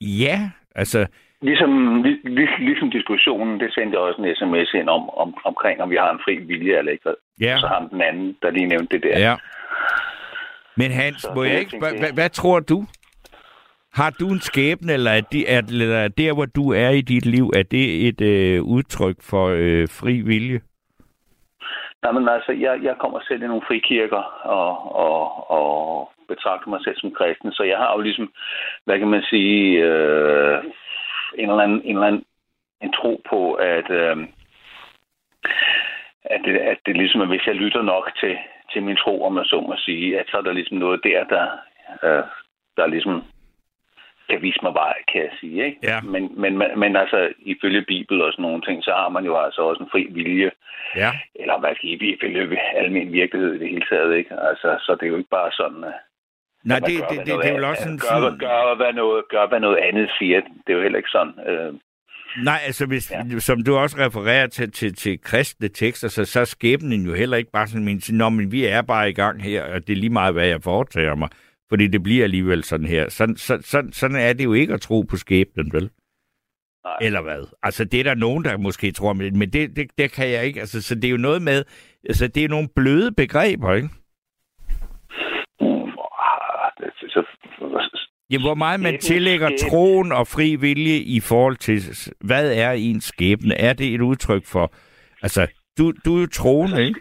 Speaker 3: Ja, altså,
Speaker 6: ligesom, lig, lig, ligesom diskussionen, det sendte jeg også en sms ind om, om, omkring, om vi har en fri vilje eller ikke.
Speaker 3: ja,
Speaker 6: Så ham den anden, der lige nævnte det der.
Speaker 3: ja. Men Hans,
Speaker 6: Så
Speaker 3: må jeg ikke,
Speaker 6: tænkte,
Speaker 3: hvad, hvad, tror du? Har du en skæbne, eller er, de, er, eller er der, hvor du er i dit liv, er det et øh, udtryk for øh, fri vilje?
Speaker 6: Nej, men altså, jeg, jeg kommer selv i nogle frikirker og, og, og betragter mig selv som kristen, så jeg har jo ligesom, hvad kan man sige, øh, en eller anden, en eller anden en tro på, at, øh, at, det, at det ligesom er, hvis jeg lytter nok til, til min tro, om man så må sige, at så er der ligesom noget der, der, øh, der ligesom kan vise mig vej, kan jeg sige. Ikke?
Speaker 3: Ja.
Speaker 6: Men, men, men, men altså, ifølge Bibel og sådan nogle ting, så har man jo altså også en fri vilje
Speaker 3: Ja.
Speaker 6: eller hvad skal I ifølge almen virkelighed i det hele taget, ikke? Altså, så det er jo ikke bare sådan, at
Speaker 3: Nej,
Speaker 6: at man
Speaker 3: det,
Speaker 6: gør,
Speaker 3: det, det, det er vel også sådan...
Speaker 6: gør,
Speaker 3: sådan
Speaker 6: gør, hvad noget, gør, hvad noget andet siger. Det er jo heller ikke sådan. Øh,
Speaker 3: Nej, altså hvis, ja. Som du også refererer til, til, til kristne tekster, så, så er skæbnen jo heller ikke bare sådan, men, Nå, men vi er bare i gang her, og det er lige meget, hvad jeg foretager mig. Fordi det bliver alligevel sådan her. Sådan, så, så, sådan er det jo ikke at tro på skæbnen, vel?
Speaker 6: nej.
Speaker 3: Eller hvad? Altså, det er der nogen, der måske tror, men men det, det, det kan jeg ikke. Altså, så det er jo noget med, altså, det er nogle bløde begreber, ikke?
Speaker 6: Ah, det- så,
Speaker 3: Ja, hvor meget man tillægger
Speaker 6: skæbne.
Speaker 3: troen og fri vilje i forhold til, hvad er ens skæbne? Er det et udtryk for, altså, du, du er jo troende, ikke?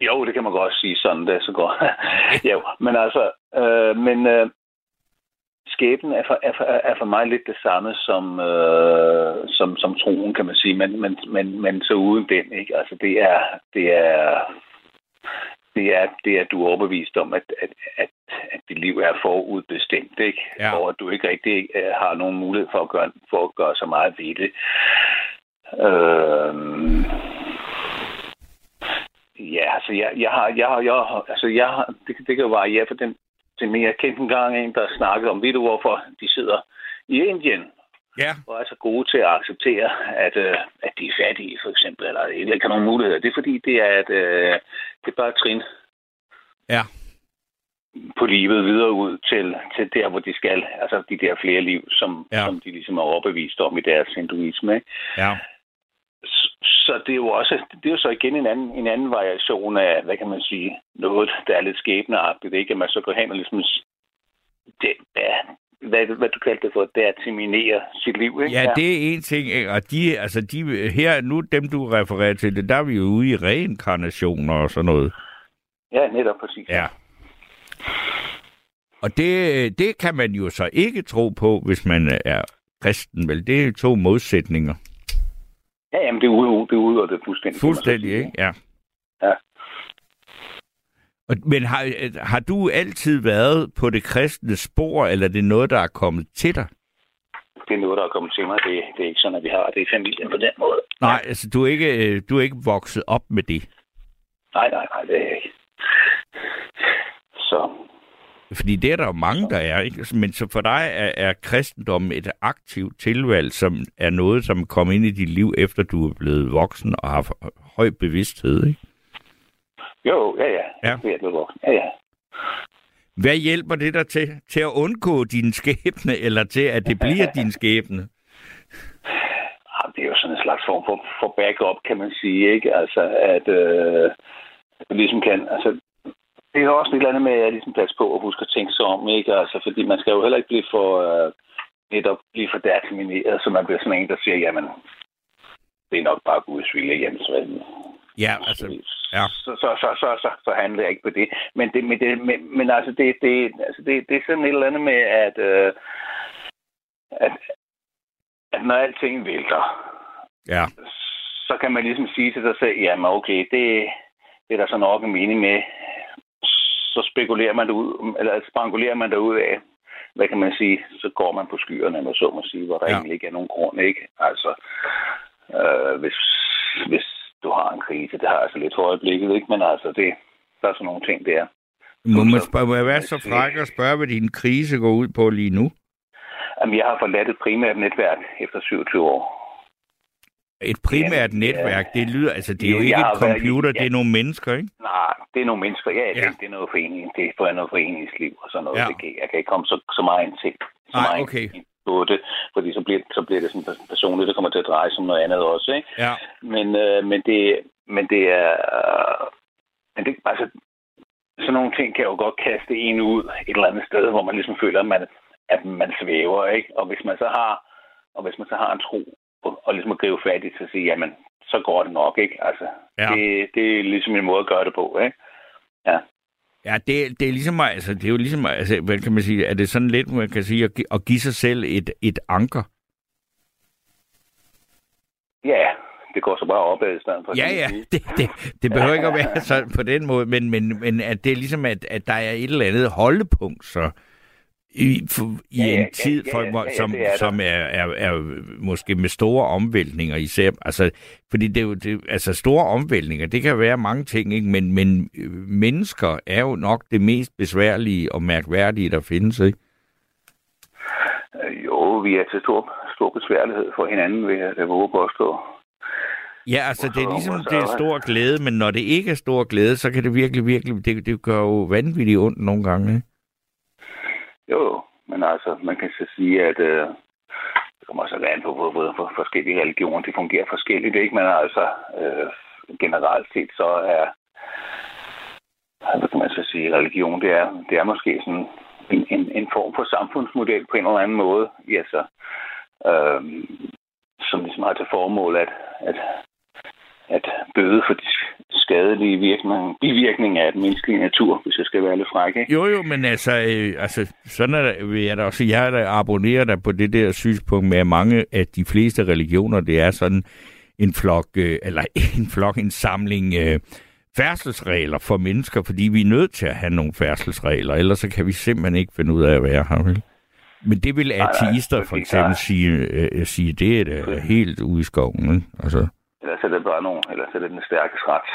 Speaker 6: Jo, det kan man godt sige sådan, det er så godt. jo, men altså, øh, men øh, skæbnen er for, er, for, er for mig lidt det samme som, øh, som, som troen, kan man sige, men, men, men, men så uden den, ikke? Altså, det er, det er, det er, det er, at du er overbevist om, at, at, at, at dit liv er forudbestemt, ikke?
Speaker 3: Ja.
Speaker 6: Og at du ikke rigtig øh, har nogen mulighed for at gøre, for at gøre så meget ved det. Øh, Ja, altså jeg, jeg har, jeg har, jeg har, altså jeg har, det, det kan jo variere for den, til men jeg kendte engang en, der snakkede om, ved du hvorfor de sidder i Indien
Speaker 3: Ja.
Speaker 6: og er så gode til at acceptere, at, øh, at de er fattige, for eksempel, eller ikke har nogen muligheder. Det er fordi, det er, at, øh, det er bare et trin
Speaker 3: Ja.
Speaker 6: på livet videre ud til, til der, hvor de skal. Altså de der flere liv, som,
Speaker 3: Ja.
Speaker 6: som de ligesom er overbevist om i deres hinduisme. Ikke?
Speaker 3: Ja.
Speaker 6: S- Så det er jo også, det er jo så igen en anden, en anden variation af, hvad kan man sige, noget, der er lidt skæbneagtigt, ikke? At man så går hen og ligesom, det, ja, hvad, hvad du kaldte det for, det er at terminere sit liv, ikke?
Speaker 3: Ja, det er en ting, ikke? og de, altså de, her, nu dem du refererer til, det, der er vi jo ude i reinkarnationer og sådan noget.
Speaker 6: Ja, netop præcis.
Speaker 3: Ja. Og det, det kan man jo så ikke tro på, hvis man er kristen, vel? Det er to modsætninger.
Speaker 6: Ja, jamen, det er ude, det ude, og det fuldstændig.
Speaker 3: Fuldstændig, ikke? Ja.
Speaker 6: Ja.
Speaker 3: Men har, har du altid været på det kristne spor, eller er det noget, der er kommet til dig?
Speaker 6: Det er noget, der er kommet til mig. Det, det er ikke sådan, at vi har det i familien på den måde.
Speaker 3: Nej, altså du er ikke, øh, du er ikke vokset op med det.
Speaker 6: Nej, nej, nej, det er jeg ikke. Så,
Speaker 3: Fordi det er der jo mange, der er. Ikke? Men så for dig er, er kristendommen et aktivt tilvalg, som er noget, som kommer ind i dit liv, efter du er blevet voksen og har høj bevidsthed, ikke?
Speaker 6: Jo, ja, ja.
Speaker 3: Ja.
Speaker 6: Det er voksen. Ja, ja.
Speaker 3: Hvad hjælper det dig til? Til at undgå din skæbne, eller til, at det bliver din skæbne?
Speaker 6: Ah, Det er jo sådan en slags form for, for backup, kan man sige, ikke? Altså, at øh, ligesom kan... Altså, det er også et eller andet med at ligesom passe på og huske at tænke sig om, ikke? Altså, fordi man skal jo heller ikke blive for... Øh, netop blive for determineret, så man bliver sådan en, der siger, jamen, det er nok bare Guds vilje, Jens. vel?
Speaker 3: Ja, altså, ja.
Speaker 6: så, så, så, så, så, så handler jeg ikke på det. Men, det, men, det, men, men altså, det, det, altså det, det er sådan et eller andet med, at, øh, at, at når alting vælter,
Speaker 3: ja.
Speaker 6: så kan man ligesom sige til sig selv, jamen okay, det, det er der så nok en mening med. Så spekulerer man det ud, eller spangulerer man det ud af, hvad kan man sige, så går man på skyerne, eller så må sige, hvor der
Speaker 3: Ja.
Speaker 6: ja. egentlig ikke er nogen grund, ikke? Altså, øh, hvis, hvis du har en krise, det har jeg altså lidt for øjeblikket, ikke? Men altså, det, der er sådan nogle ting der.
Speaker 3: Må, man spørge, må jeg være så fræk og spørge, hvad din krise går ud på lige nu?
Speaker 6: Jamen, jeg har forladt et primært netværk efter 27 år.
Speaker 3: Et primært
Speaker 6: Jamen,
Speaker 3: netværk,
Speaker 6: ja.
Speaker 3: det lyder, altså det er jo ikke et
Speaker 6: været
Speaker 3: computer, det
Speaker 6: ja.
Speaker 3: er nogle mennesker, ikke?
Speaker 6: Nej, det er nogle mennesker. Ja,
Speaker 3: Ja.
Speaker 6: Det, det er noget forening. Det er noget foreningsliv og sådan noget.
Speaker 3: Ja.
Speaker 6: Ja. Det kan, jeg kan ikke komme så, så meget ind til. Så
Speaker 3: Nej,
Speaker 6: meget
Speaker 3: okay.
Speaker 6: ind på det, fordi så bliver, så bliver det sådan personligt, det kommer til at dreje sig om noget andet også, ikke?
Speaker 3: Ja.
Speaker 6: Men, øh, men, det, men det er... Øh, men det, altså, sådan nogle ting kan jo godt kaste en ud et eller andet sted, hvor man ligesom føler, at man, at man svæver, ikke? Og hvis man så har, og hvis man så har en tro, og, og ligesom at gribe fat i at sige, jamen, så går det nok, ikke? Altså,
Speaker 3: Ja.
Speaker 6: det, det er ligesom en måde at gøre det på, ikke? Ja.
Speaker 3: Ja, det, det er ligesom, altså, det er jo ligesom, altså, hvad kan man sige, er det sådan lidt, man kan sige, at, at give sig selv et, et anker?
Speaker 6: Ja, det går så bare opad i stedet for.
Speaker 3: Ja, ja, det, det, det behøver ikke at være sådan på den måde, men, men, men at det er ligesom, at, at der er et eller andet holdepunkt, så i, for, i
Speaker 6: Ja, ja,
Speaker 3: en tid,
Speaker 6: ja,
Speaker 3: for,
Speaker 6: ja, ja,
Speaker 3: som,
Speaker 6: er
Speaker 3: som er, er, er måske med store omvæltninger især. Altså, fordi det er jo, det, altså store omvæltninger, det kan være mange ting, ikke? Men, men øh, mennesker er jo nok det mest besværlige og mærkværdige, der findes, ikke?
Speaker 6: Øh, Jo, vi er til stor, stor besværlighed for hinanden, vil jeg, våge påstå.
Speaker 3: Ja, altså det er ligesom, det er stor glæde, men når det ikke er stor glæde, så kan det virkelig, virkelig, det, det gør jo vanvittigt ondt nogle gange, ikke?
Speaker 6: Jo, jo, men altså, man kan så sige, at øh, det kommer også an på, hvor, hvor, hvor forskellige religioner de fungerer forskelligt, ikke? Men altså, øh, generelt set så er, hvad kan man så sige, religion, det er, det er måske sådan en, en, en form for samfundsmodel på en eller anden måde, ja, så, øh, som ligesom har til formål at, at, at bøde for de skadelige virkninger, bivirkninger af den menneskelige natur, hvis jeg skal være lidt fræk, ikke?
Speaker 3: Jo, jo, men altså, øh, altså sådan er der, vil jeg da også, jeg er da abonnerer der på det der synspunkt med, at mange af de fleste religioner, det er sådan en flok, øh, eller en flok, en samling øh, færdselsregler for mennesker, fordi vi er nødt til at have nogle færdselsregler, ellers så kan vi simpelthen ikke finde ud af at være her, vel? Men det vil ateister for eksempel
Speaker 6: der-
Speaker 3: sige, øh, sige, det er da helt ude i skoven, ikke? Altså,
Speaker 6: Ellers er det bare nogen, ellers er det den stærkes ret.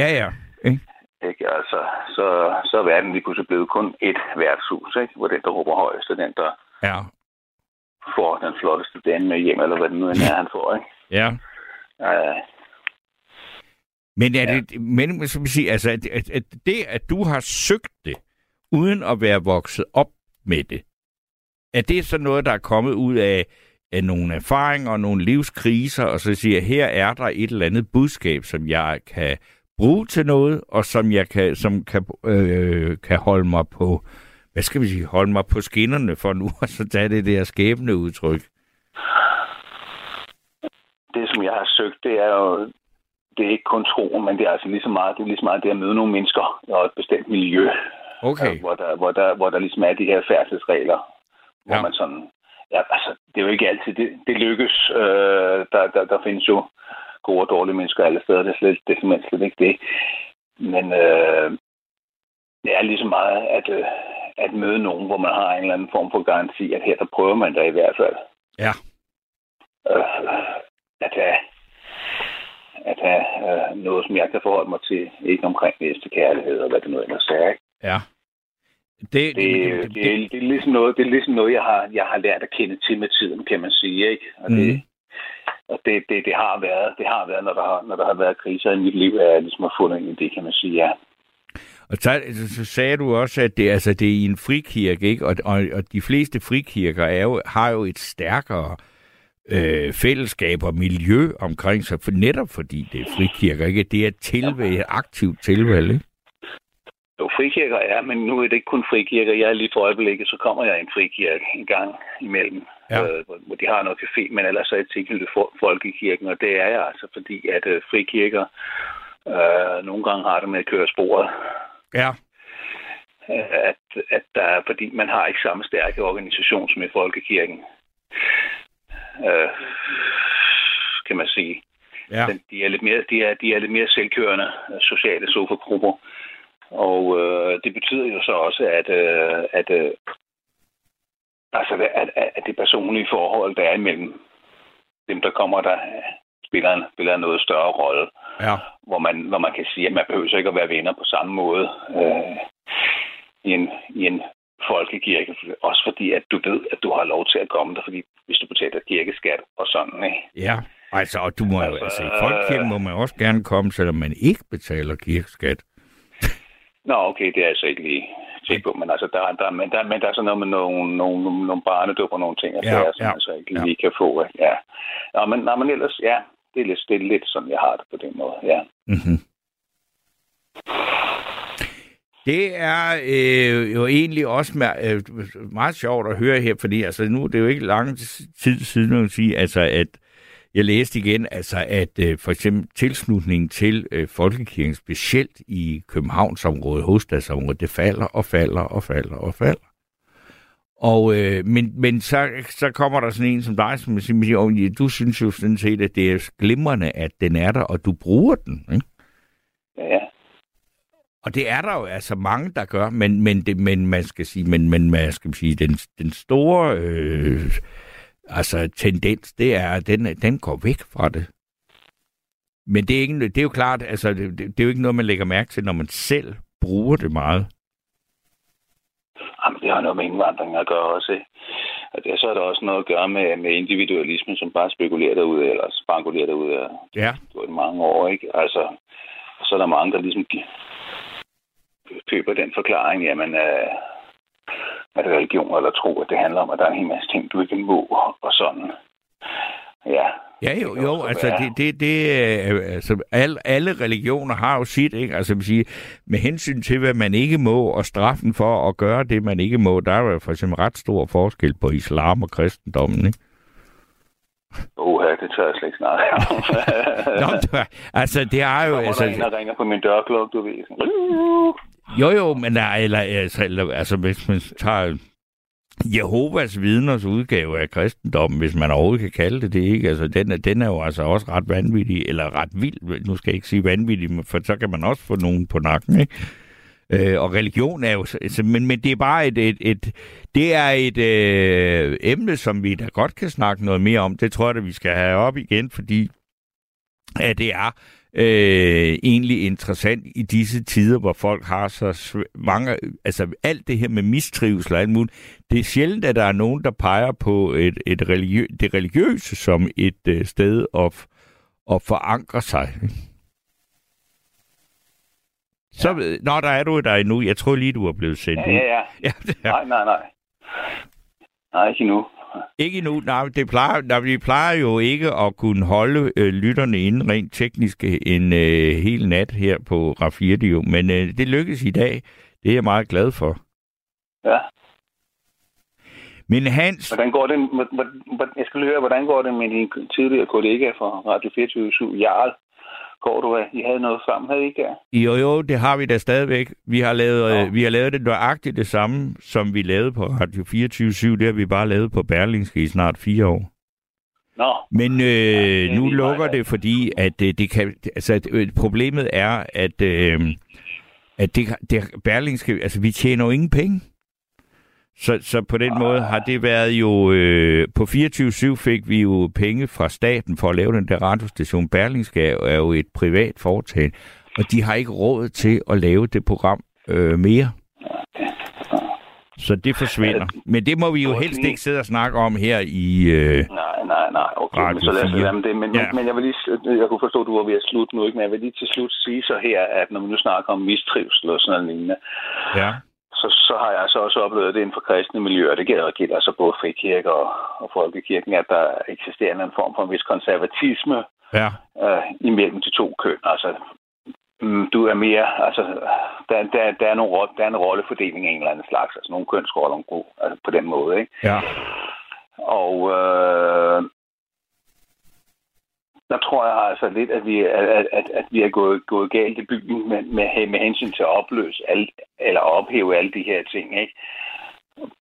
Speaker 3: ja, ja. Ikke?
Speaker 6: Ikke? Altså, så, så er verden lige pludselig blevet kun et værtshus, ikke? hvor den, der råber højst, er den, der
Speaker 3: Ja,
Speaker 6: får den flotteste dame med hjem, eller hvad det nu end er, han får. Ikke?
Speaker 3: ja.
Speaker 6: Ja,
Speaker 3: Men er det, men, som sige, altså, at, at, at det, at du har søgt det, uden at være vokset op med det, er det så noget, der er kommet ud af, af nogle erfaringer og nogle livskriser, og så siger, her er der et eller andet budskab, som jeg kan bruge til noget, og som jeg kan, som kan, øh, kan holde mig på, hvad skal vi sige, holde mig på skinnerne for nu, og så tage det der skæbne udtryk.
Speaker 6: det, som jeg har søgt, det er jo det er ikke kun troen, men det er altså lige så meget, det er lige så meget det at møde nogle mennesker og et bestemt miljø,
Speaker 3: Okay.
Speaker 6: øh, hvor, der, hvor, der, hvor der ligesom er de her færdselsregler, hvor
Speaker 3: Ja.
Speaker 6: man sådan, ja, altså, det er jo ikke altid, det, det lykkes. Øh, der, der, der findes jo gode og dårlige mennesker alle steder, det er, slet, det er simpelthen slet ikke det. Men øh, det er lige så meget at, øh, at møde nogen, hvor man har en eller anden form for garanti, at her der prøver man da i hvert fald.
Speaker 3: Ja.
Speaker 6: Øh, at have, at have øh, noget, som jeg kan forholde mig til, ikke omkring næste kærlighed og hvad det nu ellers er. Ikke?
Speaker 3: Ja. Det,
Speaker 6: Det, det, det, er, det, er ligesom noget, det er ligesom noget, jeg har, jeg har lært at kende til med tiden, kan man sige. Ikke? Og det,
Speaker 3: Mm.
Speaker 6: og det, det, det, har været, det har været, når der har, når der har været kriser i mit liv, at jeg ligesom har fundet ind i det, kan man sige, ja.
Speaker 3: Og så, så sagde du også, at det, altså, det er i en frikirke, ikke? Og, og, og de fleste frikirker er jo, har jo et stærkere øh, fællesskab og miljø omkring sig, for netop fordi det er frikirker, ikke? Det er et aktivt tilvalg, ikke?
Speaker 6: Jo, frikirker er, men nu er det ikke kun frikirker. Jeg er lige for øjeblikket, så kommer jeg i en frikirke en gang imellem,
Speaker 3: Ja.
Speaker 6: øh, hvor, de har noget café, men ellers er jeg tilknyttet folkekirken, og det er jeg altså, fordi at øh, frikirker øh, nogle gange har det med at køre sporet.
Speaker 3: Ja.
Speaker 6: Øh, at, at der er, fordi man har ikke samme stærke organisation som i folkekirken. Øh, kan man sige.
Speaker 3: Ja.
Speaker 6: Den, de, er lidt mere, de, er, de er lidt mere selvkørende øh, sociale sofagrupper. Og øh, det betyder jo så også, at, øh, at, øh, altså, at, at, det personlige forhold, der er imellem dem, der kommer, der spiller en, spiller en noget større rolle.
Speaker 3: Ja.
Speaker 6: Hvor man, hvor man kan sige, at man behøver så ikke at være venner på samme måde øh, i, en, i en folkekirke. Også fordi, at du ved, at du har lov til at komme der, fordi hvis du betaler kirkeskat og sådan, ikke?
Speaker 3: Ja. Altså, og du må jo,
Speaker 6: Altså,
Speaker 3: altså, i folkekirken må man også gerne komme, selvom man ikke betaler kirkeskat.
Speaker 6: Nå, okay, det er altså ikke lige tænkt på, men altså, der, er- der, er- men, der, men der er sådan noget med nogle, nogle, nogle, barnedåb og nogle ting, altså,
Speaker 3: Ja,
Speaker 6: ja, som
Speaker 3: ja,
Speaker 6: ja, altså ikke
Speaker 3: ja.
Speaker 6: lige kan få. Ja. Nå, men, nå, men ellers, ja, det er, lidt, det er lidt sådan, jeg har det på den måde, ja.
Speaker 3: Mm-hmm. Det er øh, jo egentlig også øh, meget sjovt at høre her, fordi altså, nu det er jo ikke lang tid siden, man sige, altså, at jeg læste igen, altså, at øh, for eksempel tilslutningen til øh, Folkekirken, specielt i Københavnsområdet, hovedstadsområdet, det falder og falder og falder og falder. Og, øh, men men så, så kommer der sådan en som dig, som siger, "Åh, ja, du synes jo sådan set, at det er glimrende, at den er der, og du bruger den. Ikke?
Speaker 6: ja.
Speaker 3: Og det er der jo altså mange, der gør, men, men, det, men man skal sige, men, men man skal sige, den, den store øh, altså, tendens, det er, at den, den går væk fra det. Men det er, ikke, det er jo klart, altså, det, det er jo ikke noget, man lægger mærke til, når man selv bruger det meget.
Speaker 6: Jamen, det har noget med indvandring at gøre også? Og det, så er der også noget at gøre med, med individualismen, som bare spekulerer derude, eller spankulerer derude,
Speaker 3: Ja,
Speaker 6: gjort i mange år, ikke? Altså, så er der mange, der ligesom køber den forklaring, jamen, øh, at religion eller tro, at det handler om, at der er en hel masse ting, du ikke må, og sådan. Ja.
Speaker 3: Ja, jo, jo, altså det, det, det er, altså alle, alle religioner har jo sit, ikke? Altså vil sige, med hensyn til, hvad man ikke må, og straffen for at gøre det, man ikke må, der er jo for eksempel ret stor forskel på islam og kristendommen, ikke?
Speaker 6: Uha, det tør jeg slet ikke snakke om.
Speaker 3: Nå, altså det er jo,
Speaker 6: Kommer
Speaker 3: altså,
Speaker 6: der en, der ringer på min dørklokke, du ved.
Speaker 3: Jo jo, men der, eller, altså, eller, altså hvis man tager Jehovas vidners udgave af kristendommen, hvis man overhovedet kan kalde det det, ikke? Altså, den, er, den er jo altså også ret vanvittig, eller ret vild, nu skal jeg ikke sige vanvittig, for så kan man også få nogen på nakken, ikke? Øh, og religion er jo, altså, men, men det er bare et, et, et det er et øh, emne, som vi da godt kan snakke noget mere om. Det tror jeg, at vi skal have op igen, fordi at det er øh, egentlig interessant i disse tider, hvor folk har så mange, altså alt det her med mistrivsel og alt muligt, det er sjældent, at der er nogen, der peger på et, et religiø, det religiøse som et øh, sted at, at forankre sig. Så, ja. Nå, der er du der endnu. Jeg tror lige, du er blevet sendt
Speaker 6: Ja,
Speaker 3: ud.
Speaker 6: ja, ja.
Speaker 3: Ja, er.
Speaker 6: Nej, nej, nej. Nej, ikke endnu.
Speaker 3: Ikke endnu. Nej, det plejer, nej, vi plejer jo ikke at kunne holde øh, lytterne inde rent teknisk en øh, hel nat her på Raffirdio, men øh, det lykkedes i dag. Det er jeg meget glad for.
Speaker 6: Ja.
Speaker 3: Men Hans,
Speaker 6: Hvordan går det, hvor- hvor- hvor- jeg skal høre, hvordan går det med din tidligere kollega fra Radio 24 Jarl? Af? I havde noget sammen, havde I ikke der?
Speaker 3: jo jo, det har vi da stadigvæk. Vi har lavet,
Speaker 6: Nå.
Speaker 3: øh, vi har lavet det nøjagtigt det samme, som vi lavede på Radio 24 Det har vi bare lavet på Berlingske i snart fire år.
Speaker 6: Nå,
Speaker 3: Men øh,
Speaker 6: det er
Speaker 3: nu lukker det, fordi at øh, det kan, altså øh, problemet er, at, øh, at det, det Berlingske, altså vi tjener jo ingen penge. Så, så på den måde har det været jo, øh, på 24-7 fik vi jo penge fra staten for at lave den der radiostation. Berlingske er, jo et privat foretagende, og de har ikke råd til at lave det program øh, mere. Så det forsvinder. Men det må vi jo helst ikke sidde og snakke om her i... Øh...
Speaker 6: Nej, nej, nej. Okay,
Speaker 3: Radio
Speaker 6: men så lad os
Speaker 3: 4.
Speaker 6: lade med det. Men,
Speaker 3: ja.
Speaker 6: men jeg vil lige, jeg kunne forstå, at du var ved at slutte nu, ikke? Men jeg vil lige til slut sige så her, at når vi nu snakker om mistrivsel og sådan noget lignende,
Speaker 3: Ja.
Speaker 6: Så, så har jeg altså også oplevet det inden for kristne miljøer. Det gælder, gælder altså både frikirke og, og folkekirken, at der eksisterer en form for en vis konservatisme
Speaker 3: Ja.
Speaker 6: øh, imellem de to køn. Altså, mm, du er mere, altså, der, der, der, er nogle, der er en rollefordeling af en eller anden slags, altså nogle kønsroller altså, på den måde, ikke?
Speaker 3: Ja.
Speaker 6: Og øh, der tror jeg altså lidt, at vi, at, at, at vi er gået, gået galt i byen med, med, med hensyn til at opløse alt, eller ophæve alle de her ting. Ikke?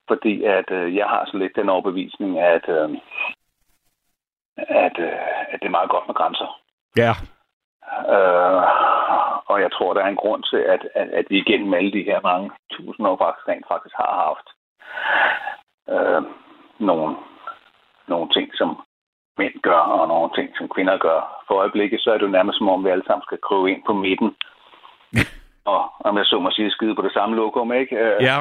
Speaker 6: Fordi at øh, jeg har så lidt den overbevisning, at, øh, at, øh, at det er meget godt med grænser.
Speaker 3: Ja.
Speaker 6: Øh, og jeg tror, der er en grund til, at, at, at vi igennem alle de her mange tusind år faktisk, rent faktisk har haft øh, nogle, nogle ting, som mænd gør, og nogle ting, som kvinder gør. For øjeblikket, så er det jo nærmest som om, vi alle sammen skal krybe ind på midten. og om jeg så må sige, skide på det samme lokum, ikke? Øh,
Speaker 3: Ja.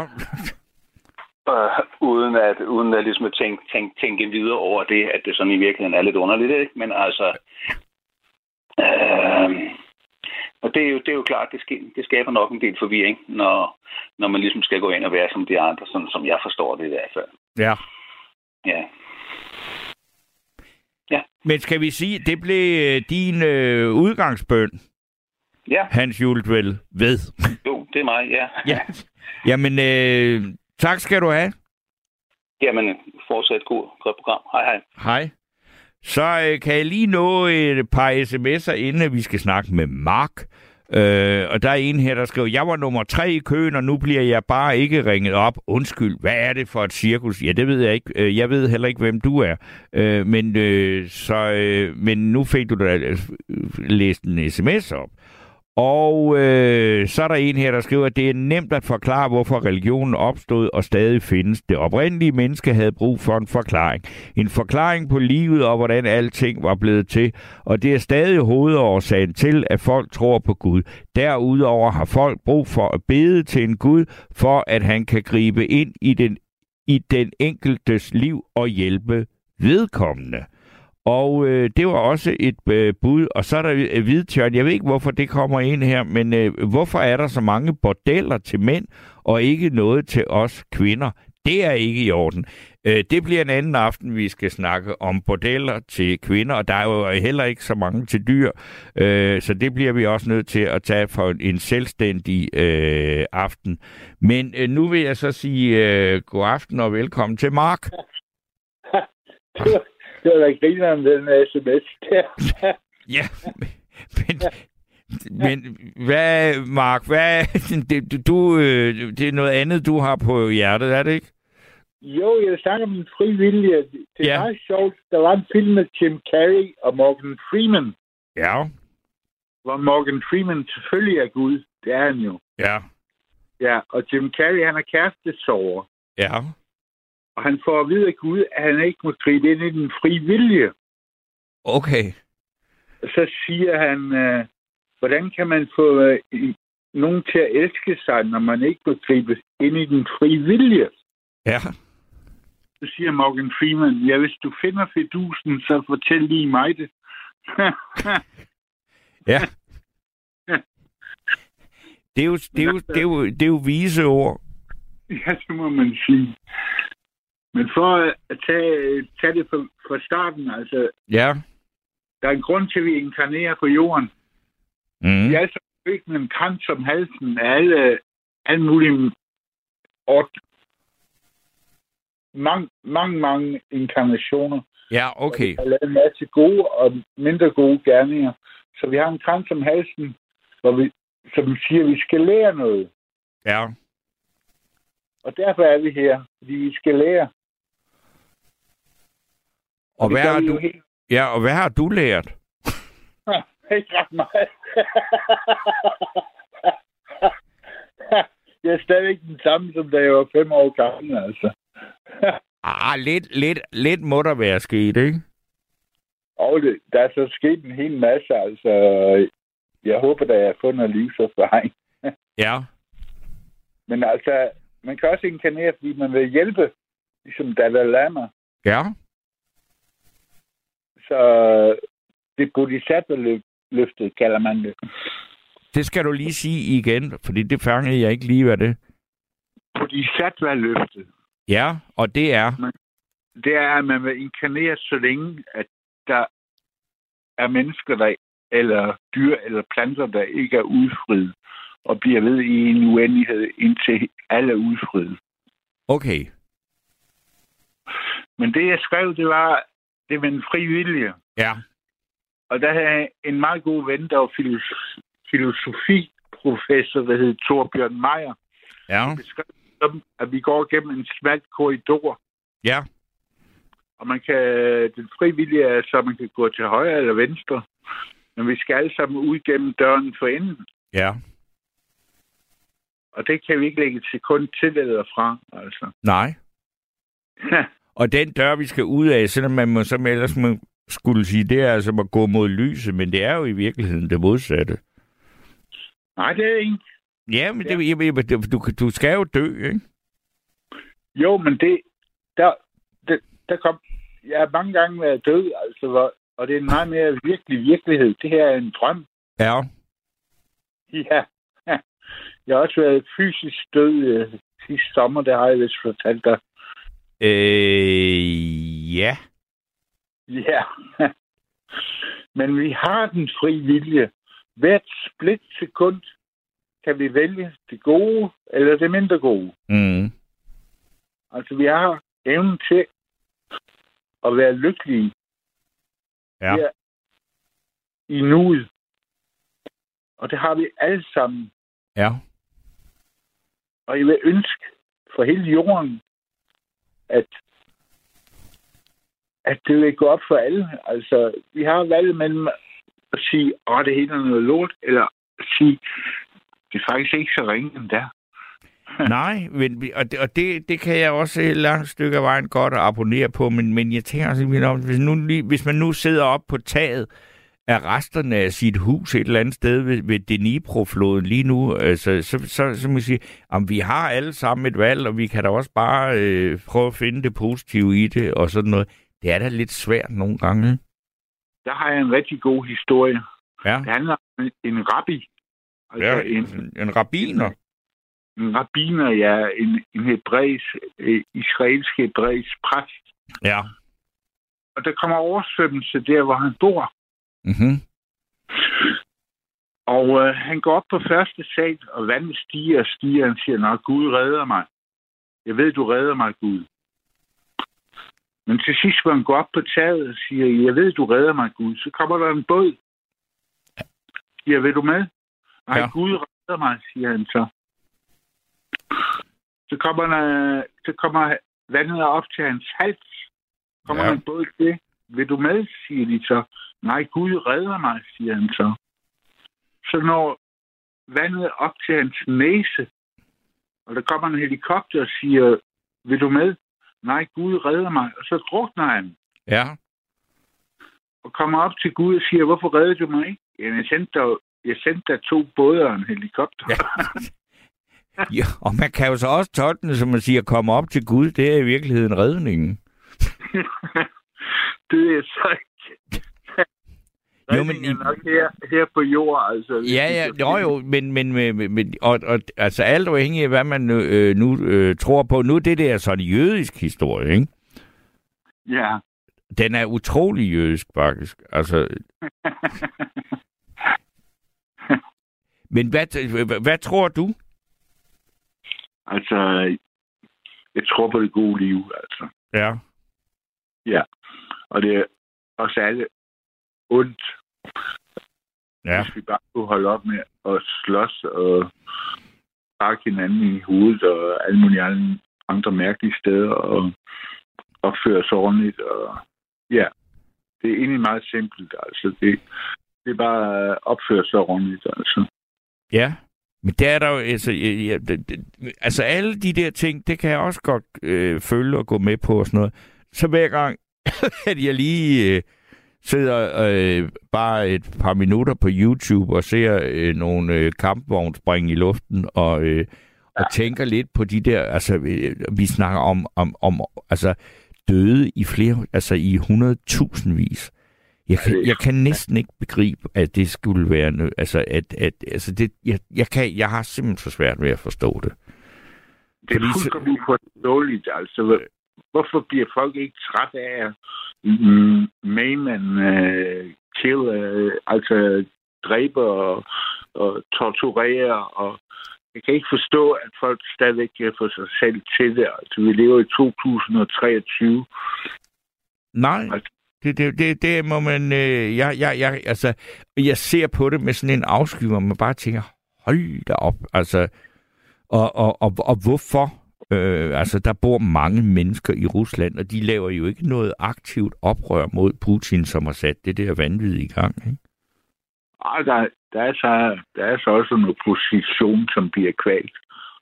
Speaker 6: øh, uden at, uden at ligesom tænke, tænke, tænke videre over det, at det sådan i virkeligheden er lidt underligt, ikke? Men altså, øh, og det er, jo, det er jo klart, det, sker, det skaber nok en del forvirring, når, når man ligesom skal gå ind og være som de andre, sådan som jeg forstår det i hvert fald.
Speaker 3: Ja.
Speaker 6: Ja,
Speaker 3: Men skal vi sige, det blev øh, din øh, udgangsbøn,
Speaker 6: ja
Speaker 3: Hans Jultvel, ved.
Speaker 6: jo, det er mig, ja.
Speaker 3: ja. Jamen, øh, tak skal du have.
Speaker 6: Jamen, fortsat god, godt program. Hej, hej.
Speaker 3: Hej. Så øh, kan jeg lige nå et par sms'er, inden vi skal snakke med Mark. Øh, og der er en her, der skriver, jeg var nummer tre i køen, og nu bliver jeg bare ikke ringet op. Undskyld, hvad er det for et cirkus? Ja, det ved jeg ikke. Øh, jeg ved heller ikke, hvem du er. Øh, men, øh, så, øh, men nu fik du da øh, læst en sms op. Og øh, så er der en her, der skriver, at det er nemt at forklare, hvorfor religionen opstod og stadig findes. Det oprindelige menneske havde brug for en forklaring. En forklaring på livet og hvordan alting var blevet til. Og det er stadig hovedårsagen til, at folk tror på Gud. Derudover har folk brug for at bede til en Gud, for at han kan gribe ind i den, i den enkeltes liv og hjælpe vedkommende. Og øh, det var også et øh, bud. Og så er der øh, Hvidtjørn. Jeg ved ikke, hvorfor det kommer ind her, men øh, hvorfor er der så mange bordeller til mænd, og ikke noget til os kvinder? Det er ikke i orden. Øh, det bliver en anden aften, vi skal snakke om bordeller til kvinder, og der er jo heller ikke så mange til dyr, øh, så det bliver vi også nødt til at tage for en selvstændig øh, aften. Men øh, nu vil jeg så sige øh, god aften og velkommen til Mark.
Speaker 5: Det var da grineren, den sms der.
Speaker 3: Ja, men, men hvad, Mark, hvad, det, du, øh, det er noget andet, du har på hjertet, er det ikke?
Speaker 5: Jo, jeg snakker om fri vilje. Det er
Speaker 3: ja.
Speaker 5: meget sjovt. Der var en film med Jim Carrey og Morgan Freeman,
Speaker 3: Ja,
Speaker 5: hvor Morgan Freeman selvfølgelig er Gud. Det er han jo.
Speaker 3: ja,
Speaker 5: Ja, og Jim Carrey, han er kærestesover.
Speaker 3: ja,
Speaker 5: Og han får at vide af Gud, at han ikke må gribe ind i den fri vilje.
Speaker 3: okay.
Speaker 5: Og så siger han, øh, hvordan kan man få øh, nogen til at elske sig, når man ikke må gribe ind i den fri vilje?
Speaker 3: Ja,
Speaker 5: Så siger Morgan Freeman, ja, hvis du finder fedusen, så fortæl lige mig det.
Speaker 3: ja. Det er jo, det er jo, det er jo, det er jo vise ord.
Speaker 5: ja, det må man sige. Men for at tage, tage det fra, fra starten, altså,
Speaker 3: Ja.
Speaker 5: der er en grund til, at vi inkarnerer på jorden.
Speaker 3: Mm.
Speaker 5: Vi er altså født med en krans om halsen af alle, alle mulige ord. Mange, mange, mange inkarnationer.
Speaker 3: Ja, okay.
Speaker 5: har lavet en masse gode og mindre gode gerninger. Så vi har en krans om halsen, hvor vi, som siger, at vi skal lære noget.
Speaker 3: Ja.
Speaker 5: Og derfor er vi her, fordi vi skal lære.
Speaker 3: Og
Speaker 5: det
Speaker 3: hvad har du,
Speaker 5: helt
Speaker 3: ja, og hvad har du lært?
Speaker 5: ikke ret meget. jeg er stadigvæk den samme, som da jeg var fem år gammel, altså.
Speaker 3: Ah, lidt, lidt, lidt må der være sket, ikke?
Speaker 5: Og det, der er så sket en hel masse, altså. Jeg håber, at jeg har fundet livserfaring.
Speaker 3: Ja.
Speaker 5: Men altså, man kan også inkarnere, fordi man vil hjælpe, ligesom Dalai Lama.
Speaker 3: Ja.
Speaker 5: Så det bodhisattva-løftet kalder man det.
Speaker 3: Det skal du lige sige igen, fordi det fangede jeg ikke lige, hvad det
Speaker 5: Bodhisattva-løftet,
Speaker 3: Ja, og det er...
Speaker 5: det er, at man vil inkarnere så længe, at der er mennesker, der, eller dyr eller planter, der ikke er udfriet, og bliver ved i en uendelighed, indtil alle er udfriet.
Speaker 3: Okay.
Speaker 5: Men det, jeg skrev, det var, det var en fri vilje.
Speaker 3: Ja.
Speaker 5: Og der havde en meget god ven, der var filosof, filosofiprofessor, der hed Torbjørn Meier,
Speaker 3: Ja.
Speaker 5: beskrev som, at vi går gennem en smal korridor,
Speaker 3: Ja.
Speaker 5: og man kan, den frivillige er, så man kan gå til højre eller venstre, men vi skal alle sammen ud gennem døren for enden,
Speaker 3: Ja.
Speaker 5: og det kan vi ikke lægge et sekund til eller fra, altså.
Speaker 3: Nej. Og den dør, vi skal ud af, selvom man må, som ellers må, skulle sige, det er altså at gå mod lyset, men det er jo i virkeligheden det modsatte.
Speaker 5: Nej, det er ikke.
Speaker 3: Ja, men det, ja. det, du, du skal jo dø, ikke?
Speaker 5: Jo, men det, der, det, der kom, jeg har mange gange været død, altså, hvor, og det er en meget mere virkelig virkelighed. Det her er en drøm.
Speaker 3: Ja.
Speaker 5: Ja. Jeg har også været fysisk død øh, sidste sommer, det har jeg vist fortalt dig.
Speaker 3: Øh, ja.
Speaker 5: Ja. Men vi har den fri vilje. Hvert split sekund kan vi vælge det gode eller det mindre gode.
Speaker 3: Mm.
Speaker 5: Altså, vi har evnen til at være lykkelige
Speaker 3: Ja.
Speaker 5: her i nuet. Og det har vi alle sammen.
Speaker 3: Ja.
Speaker 5: Og jeg vil ønske for hele jorden, at, at det vil gå op for alle. Altså, vi har valget mellem at sige, at det hele er noget lort, eller at sige, det er faktisk ikke så ringe endda.
Speaker 3: Nej, men, og, det, og det, det kan jeg også et langt stykke af vejen godt at abonnere på, men, men jeg tænker simpelthen om, hvis, nu, lige- hvis man nu sidder op på taget af resterne af sit hus et eller andet sted ved, ved Dnipro-floden lige nu, altså, så, så, så må jeg sige, om vi har alle sammen et valg, og vi kan da også bare øh, prøve at finde det positive i det, og sådan noget. Det er da lidt svært nogle gange.
Speaker 5: Der har jeg en rigtig god historie.
Speaker 3: Ja,
Speaker 5: Det handler om en- rabbi. Altså
Speaker 3: ja
Speaker 5: en,
Speaker 3: en, en rabiner.
Speaker 5: en rabbiner, ja, en, en hebræs, øh, israelsk hebræs præst.
Speaker 3: Ja.
Speaker 5: Og der kommer oversvømmelse der, hvor han bor.
Speaker 3: Mm-hmm.
Speaker 5: Og øh, han går op på første sal, og vandet stiger og stiger. Han siger, Nå, Gud redder mig. Jeg ved, du redder mig, Gud. Men til sidst, hvor han går op på taget og siger, jeg ved, du redder mig, Gud, så kommer der en båd. Siger, vil du med? Nej,
Speaker 3: Ja.
Speaker 5: Gud redder mig, siger han så. Så kommer, der, så kommer vandet op til hans hals. Kommer
Speaker 3: ja.
Speaker 5: en båd til. Vil du med, siger de så. Nej, Gud redder mig, siger han så. Så når vandet op til hans næse, og der kommer en helikopter og siger, vil du med? Nej, Gud redder mig. Og så drukner han
Speaker 3: Ja.
Speaker 5: og kommer op til Gud og siger, hvorfor redder du mig ikke? Jamen, jeg sendte dig, jeg sendte dig to både og en helikopter.
Speaker 3: Ja. ja. Og man kan jo så også tolke det, som man siger, komme op til Gud, det er i virkeligheden redningen.
Speaker 5: det er så ikke.
Speaker 3: Jo, men i-
Speaker 5: nok her, her på jord, altså.
Speaker 3: Ja, ja, jo, jo, men, men, men, men og, og, altså alt afhængig af, hvad man øh, nu øh, tror på. Nu det der sådan jødisk historie, ikke?
Speaker 5: Ja.
Speaker 3: Den er utrolig jødisk, faktisk. Altså, men hvad, hvad, hvad tror du?
Speaker 5: altså, jeg tror på det gode liv, altså.
Speaker 3: Ja.
Speaker 5: Og det er også alle ondt,
Speaker 3: Ja.
Speaker 5: hvis vi bare kunne holde op med at slås og pakke hinanden i hovedet og alle mulige andre- mærkelige steder og opføre os ordentligt. Og, ja, det er egentlig meget simpelt. Altså, det, det er bare at opføre sig ordentligt. Altså.
Speaker 3: Ja. Men der er der jo, altså, ja, det, det, altså alle de der ting, det kan jeg også godt øh, følge og gå med på og sådan noget. Så hver gang, at jeg lige øh, sidder øh, bare et par minutter på YouTube og ser øh, nogle øh, kampvogne springe i luften, og, øh, og tænker lidt på de der, altså vi, vi snakker om, om, om altså døde i flere, altså i 100.000 vis. Jeg kan, jeg kan næsten ikke begribe, at det skulle være, nø- altså at, at altså det, jeg, jeg, kan, jeg har simpelthen for svært ved at forstå det.
Speaker 5: Det er
Speaker 3: Fordi så-
Speaker 5: fuldstændig forståeligt, altså. Hvor- Hvorfor bliver folk ikke træt af at mm, man uh, kill, uh, altså dræbe og, og torturere, og jeg kan ikke forstå, at folk stadigvæk kan få sig selv til det. Altså, vi lever i 2023.
Speaker 3: Nej,
Speaker 5: Altså-
Speaker 3: det, det, det, det må man... Øh, jeg, jeg, jeg, altså, jeg ser på det med sådan en afsky, hvor man bare tænker, hold da op. Altså, og, og, og, og hvorfor? Øh, altså, der bor mange mennesker i Rusland, og de laver jo ikke noget aktivt oprør mod Putin, som har sat det der vanvid i gang. Ikke?
Speaker 5: Og der, der, er så, der er så også en opposition, som bliver kvalt.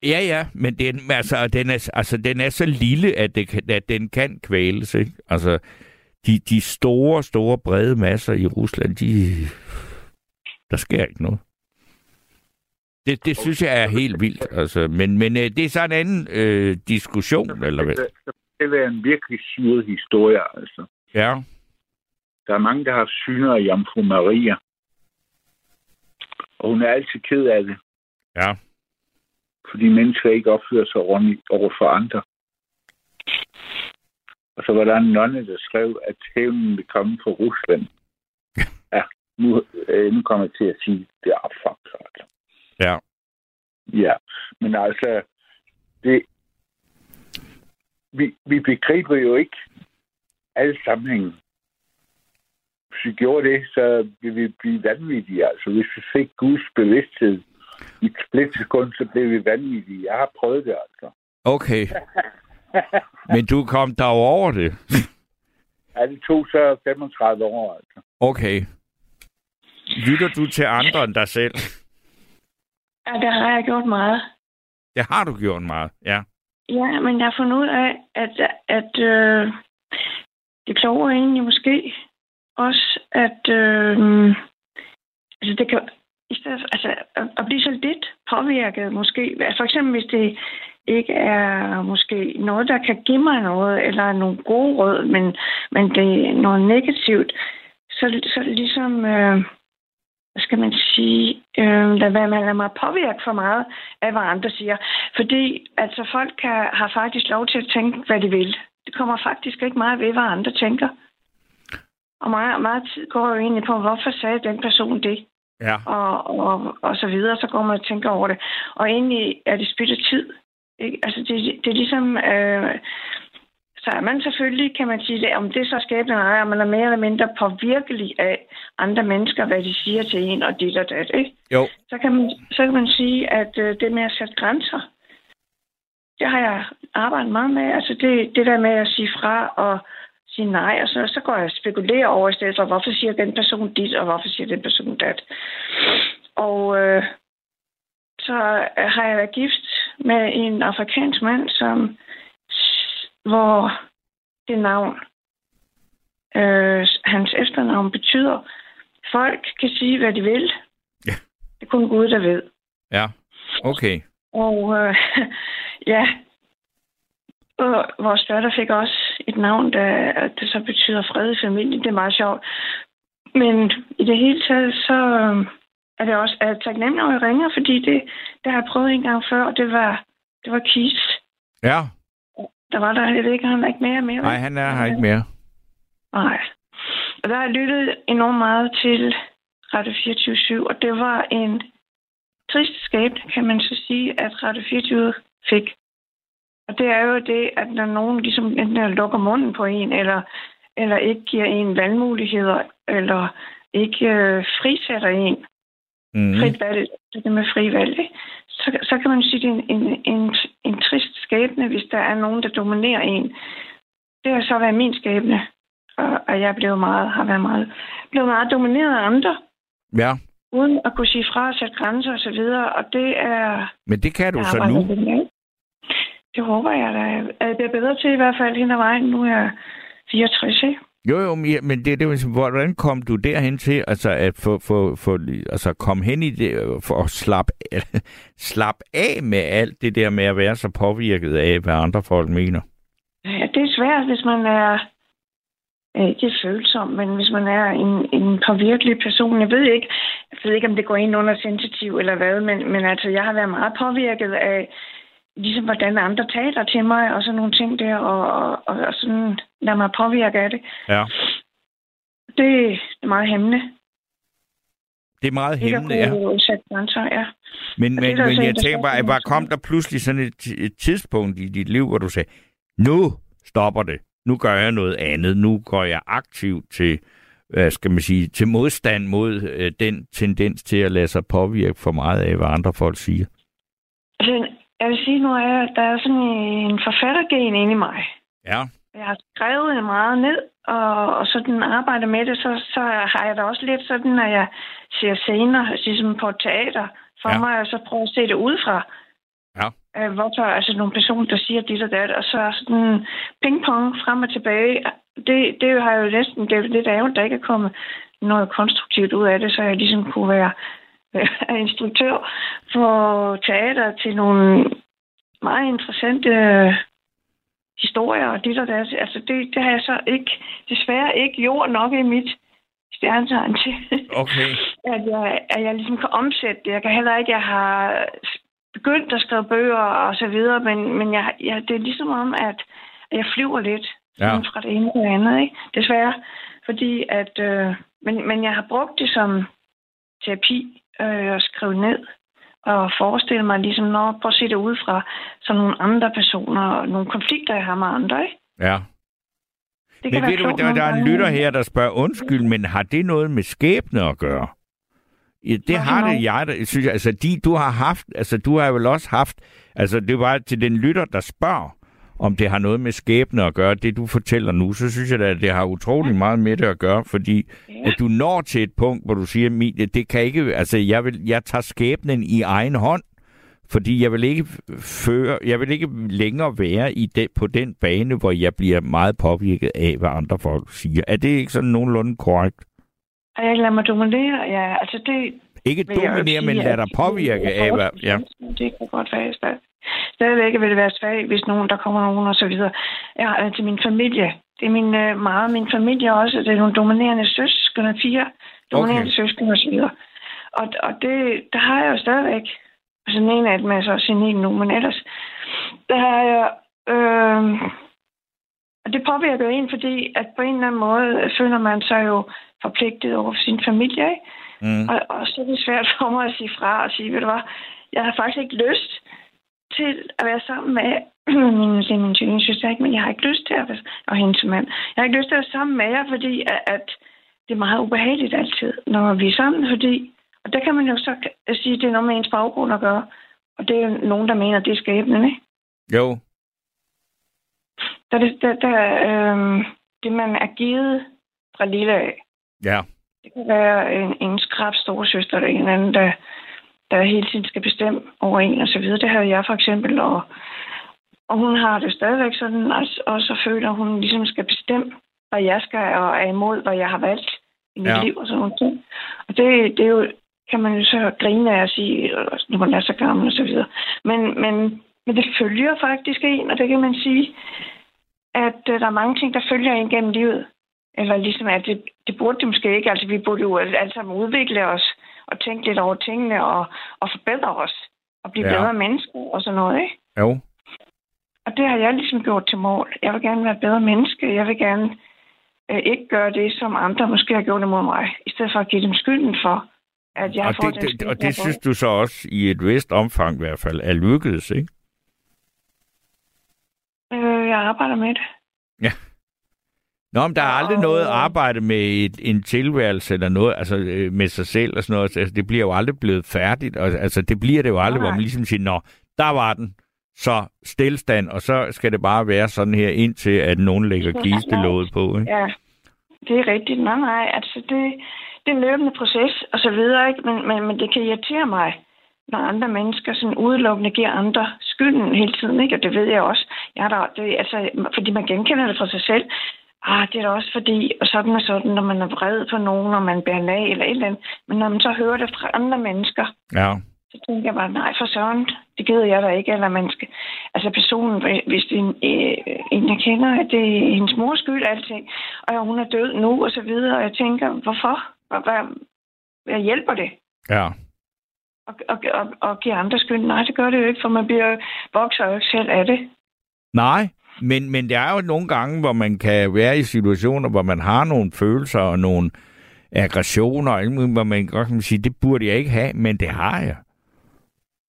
Speaker 3: Ja, ja, men den, altså, den, er, altså, den er så lille, at, det at den kan kvæles. Ikke? Altså, de, de store, store, brede masser i Rusland, de, der sker ikke noget. Det, det synes jeg er helt vildt. Altså, men men øh, det er så en anden øh, diskussion, eller hvad?
Speaker 5: Det, det er en virkelig syret historie, altså.
Speaker 3: Ja,
Speaker 5: Der er mange, der har syner af Jomfru Maria. Og hun er altid ked af det,
Speaker 3: ja,
Speaker 5: fordi mennesker ikke opfører sig ordentligt over for andre. Og så var der en nonne, der skrev, at hævnen vil komme fra Rusland. Ja, nu, øh, nu kommer jeg til at sige, det er altså.
Speaker 3: Ja.
Speaker 5: Ja, men altså, det, vi, vi begriber jo ikke alle sammenhængen. Hvis vi gjorde det, så ville vi blive vanvittige. Altså, hvis vi fik Guds bevidsthed i et splitsekund, så blev vi vanvittige. Jeg har prøvet det, altså.
Speaker 3: Okay. Men du kom der over det.
Speaker 5: Ja, det tog så 35 år, altså.
Speaker 3: Okay. Lytter du til andre end dig selv?
Speaker 7: Ja, det har jeg gjort meget.
Speaker 3: Det har du gjort meget, ja.
Speaker 7: Ja, men jeg har fundet ud af, at, at øh, det kloge egentlig måske også, at øh, altså det kan, i stedet, altså, at, at blive så lidt påvirket måske. For eksempel hvis det ikke er måske noget, der kan give mig noget, eller nogle gode råd, men, men det er noget negativt, så, så ligesom, øh, hvad skal man sige, øh, lad være med at lade mig påvirke for meget af, hvad andre siger. Fordi altså, folk kan, har faktisk lov til at tænke, hvad de vil. Det kommer faktisk ikke meget ved, hvad andre tænker. Og meget, meget tid går jo egentlig på, hvorfor sagde den person det?
Speaker 3: Ja.
Speaker 7: og, og, og så videre, så går man og tænker over det. Og egentlig er det spild af tid. Ikke? Altså, det, det er ligesom... Øh, så er man selvfølgelig, kan man sige, om det så skæbne eller om man er mere eller mindre påvirkelig af andre mennesker, hvad de siger til en, og dit og dat, ikke?
Speaker 3: Jo.
Speaker 7: Så kan man, så kan man sige, at øh, det med at sætte grænser, det har jeg arbejdet meget med. Altså det, det der med at sige fra og sige nej, og så, så går jeg og spekulerer over i stedet for, hvorfor siger den person dit, og hvorfor siger den person dat. Og øh, så har jeg været gift med en afrikansk mand, som hvor det navn, øh, hans efternavn betyder, folk kan sige, hvad de vil.
Speaker 3: Ja.
Speaker 7: Det er kun Gud, der ved.
Speaker 3: Ja, okay.
Speaker 7: Og øh, ja, og vores datter fik også et navn, der det så betyder fred i familien. Det er meget sjovt. Men i det hele taget, så øh, er det også er jeg taknemmelig, når jeg ringer, fordi det, det har jeg prøvet en gang før, og det var, det var Keith.
Speaker 3: Ja,
Speaker 7: Der var der, jeg ved ikke, han er ikke mere mere.
Speaker 3: nej, han er her ikke mere.
Speaker 7: Nej. Og der har jeg lyttet enormt meget til Radio 24 og det var en trist skæbne, kan man så sige, at Radio 24 fik. Og det er jo det, at når nogen ligesom enten lukker munden på en, eller, eller ikke giver en valgmuligheder, eller ikke øh, frisætter en,
Speaker 3: Mm.
Speaker 7: frit valg, det der med fri valg, ikke? Så, så kan man sige, at det er en, en, en, en trist skæbne, hvis der er nogen, der dominerer en. Det har så været min skæbne, og, og jeg blev meget, har været meget, blev meget domineret af andre,
Speaker 3: Ja,
Speaker 7: uden at kunne sige fra og sætte grænser osv., og, så videre, og det er...
Speaker 3: men det kan du så nu.
Speaker 7: Det håber jeg da. Jeg bliver bedre til i hvert fald hen ad vejen. Nu er jeg 64, ikke?
Speaker 3: Jo, jo, men, det, det, ligesom, hvordan kom du derhen til altså, at få, få, få, altså, komme hen i det, øh, for at slappe, slappe af med alt det der med at være så påvirket af, hvad andre folk mener?
Speaker 7: Ja, det er svært, hvis man er ikke følsom, men hvis man er en, en påvirkelig person. Jeg ved ikke, jeg ved ikke, om det går ind under sensitiv eller hvad, men, men altså, jeg har været meget påvirket af, ligesom hvordan andre taler til mig, og sådan nogle ting der, og, og, og, sådan lader mig påvirke af det.
Speaker 3: Ja.
Speaker 7: Det er meget hæmmende.
Speaker 3: Det er meget hæmmende, ja.
Speaker 7: sætte grænser, ja.
Speaker 3: Men,
Speaker 7: Og det
Speaker 3: men,
Speaker 7: der
Speaker 3: men
Speaker 7: så en,
Speaker 3: jeg tænker bare, bare kom der pludselig sådan et, et tidspunkt i dit liv, hvor du sagde, nu stopper det. Nu gør jeg noget andet. Nu går jeg aktivt til, hvad skal man sige, til modstand mod øh, den tendens til at lade sig påvirke for meget af, hvad andre folk siger.
Speaker 7: Altså, jeg vil sige nu, at der er sådan en forfattergen inde i mig.
Speaker 3: Ja.
Speaker 7: Jeg har skrevet meget ned, og, og sådan arbejder med det, så, så har jeg da også lidt sådan, når jeg ser scener, ligesom på teater, for
Speaker 3: Ja.
Speaker 7: mig, og så prøve at se det udefra.
Speaker 3: Ja.
Speaker 7: Øh, hvorfor, altså nogle personer, der siger dit og dat, og så sådan pingpong frem og tilbage. Det, det har jo næsten, det er lidt ærgerligt, der ikke er kommet noget konstruktivt ud af det, så jeg ligesom kunne være øh, instruktør for teater til nogle meget interessante øh, historier og dit og dat. Altså det, det har jeg så ikke, desværre ikke gjort nok i mit stjernetegn til,
Speaker 3: Okay.
Speaker 7: at, jeg, at jeg ligesom kan omsætte det. Jeg kan heller ikke, jeg har begyndt at skrive bøger og så videre, men, men jeg, jeg, det er ligesom om, at jeg flyver lidt
Speaker 3: Ja.
Speaker 7: fra det ene til det andet, ikke? Desværre. Fordi at, øh, men, men jeg har brugt det som terapi øh, at skrive ned og forestille mig ligesom, når prøv at se det udefra, som nogle andre personer og nogle konflikter, jeg har med andre, ikke?
Speaker 3: Ja.
Speaker 7: Det
Speaker 3: Men ved du, der, der er en lytter her, der spørger, undskyld, men har det noget med skæbne at gøre? Ja, det har det jeg, der, synes jeg. Altså, de, du har haft, altså, du har vel også haft, altså, det var til den lytter, der spørger, om det har noget med skæbne at gøre, det du fortæller nu, så synes jeg da, at det har utrolig meget med det at gøre, fordi
Speaker 7: Ja.
Speaker 3: at du når til et punkt, hvor du siger, "Min- det kan ikke, altså, jeg, vil, jeg tager skæbnen i egen hånd, fordi jeg vil ikke føre, jeg vil ikke længere være i det, på den bane, hvor jeg bliver meget påvirket af, hvad andre folk siger. Er det ikke sådan nogenlunde korrekt?
Speaker 7: Jeg lader mig dominere, ja. Altså det,
Speaker 3: Ikke
Speaker 7: jo
Speaker 3: dominere, men lad
Speaker 7: at-
Speaker 3: dig påvirke af, hvad... Ja.
Speaker 7: Det kan godt være stadig. Stadigvæk vil det være svagt, hvis nogen, der kommer nogen og så videre. Jeg har til min familie. Det er min, øh, meget min familie også. Det er nogle dominerende søskende, fire dominerende okay. søskende og så videre. Og, og det, der har jeg jo stadigvæk. Altså den ene af dem er så senil nu, men ellers, der har jeg... Øh, og det påvirker jo en, fordi at på en eller anden måde føler man sig jo forpligtet over for sin familie, ikke?
Speaker 3: Mm.
Speaker 7: Og, og så er det svært for mig at sige fra og sige, ved du hvad, jeg har faktisk ikke lyst til at være sammen med min, min tvillingssøster, ikke? men jeg har ikke lyst til at være, og hendes mand. Jeg har ikke lyst til at være sammen med jer, fordi at, at det er meget ubehageligt altid, når vi er sammen, fordi, og der kan man jo så sige, at det er noget med ens baggrund at gøre. Og det er jo nogen, der mener, at det er skæbnen, ikke?
Speaker 3: Jo.
Speaker 7: Der, det, der, der, øh, det, man er givet fra lille af,
Speaker 3: Ja.
Speaker 7: Det kan være en, en skrab storesøster eller en anden, der, der hele tiden skal bestemme over en og så videre. Det havde jeg for eksempel, og, og hun har det stadigvæk sådan, og, og så føler hun ligesom skal bestemme, hvad jeg skal, og er imod, hvad jeg har valgt i mit
Speaker 3: Ja.
Speaker 7: liv og sådan noget. Og det, det er jo, kan man jo så grine af at sige, når man er så gammel og så videre. Men, men, men det følger faktisk en, og det kan man sige, at øh, der er mange ting, der følger en gennem livet. Eller ligesom, at det, det burde det måske ikke. Altså, vi burde jo alle sammen udvikle os og tænke lidt over tingene og, og forbedre os og blive
Speaker 3: Ja.
Speaker 7: ja. bedre mennesker og sådan noget, ikke?
Speaker 3: Jo.
Speaker 7: Og det har jeg ligesom gjort til mål. Jeg vil gerne være et bedre menneske. Jeg vil gerne øh, ikke gøre det, som andre måske har gjort imod mig, i stedet for at give dem skylden for, at jeg har
Speaker 3: Og
Speaker 7: fået
Speaker 3: det,
Speaker 7: den skyld,
Speaker 3: og
Speaker 7: har
Speaker 3: det synes
Speaker 7: fået.
Speaker 3: du så også i et vist omfang i hvert fald er lykkedes, ikke?
Speaker 7: Øh, jeg arbejder med det.
Speaker 3: Nå, men der er aldrig
Speaker 7: Og-
Speaker 3: noget arbejde med et, en tilværelse eller noget, altså øh, med sig selv og sådan noget. Altså, det bliver jo aldrig blevet færdigt. Og, altså, det bliver det jo aldrig,
Speaker 7: Nej.
Speaker 3: hvor man ligesom siger, nå, der var den. Så stillstand, og så skal det bare være sådan her, indtil at nogen lægger kistelåget på, ikke?
Speaker 7: Ja, det er rigtigt. Nej, nej, altså det, det er en løbende proces og så videre, ikke? Men, men, men det kan irritere mig, når andre mennesker sådan udelukkende giver andre skylden hele tiden, ikke? Og det ved jeg også. Jeg har da, det, altså, fordi man genkender det fra sig selv. Ah, det er da også fordi, og sådan og sådan, når man er vred på nogen, når man bærer af eller et eller andet. Men når man så hører det fra andre mennesker,
Speaker 3: Ja.
Speaker 7: så tænker jeg bare, nej for søren, det gider jeg da ikke, eller man skal... Altså personen, hvis det er en, øh, en jeg kender, at det er hendes mors skyld, alting, og hun er død nu, og så videre, og jeg tænker, hvorfor? Hvad, hvad, hvad hjælper det?
Speaker 3: Ja.
Speaker 7: Og, og, og, og give andre skyld? Nej, det gør det jo ikke, for man bliver vokser jo ikke selv af det.
Speaker 3: Nej, men, men der er jo nogle gange, hvor man kan være i situationer, hvor man har nogle følelser og nogle aggressioner, og muligt, hvor man godt kan sige, det burde jeg ikke have, men det har jeg.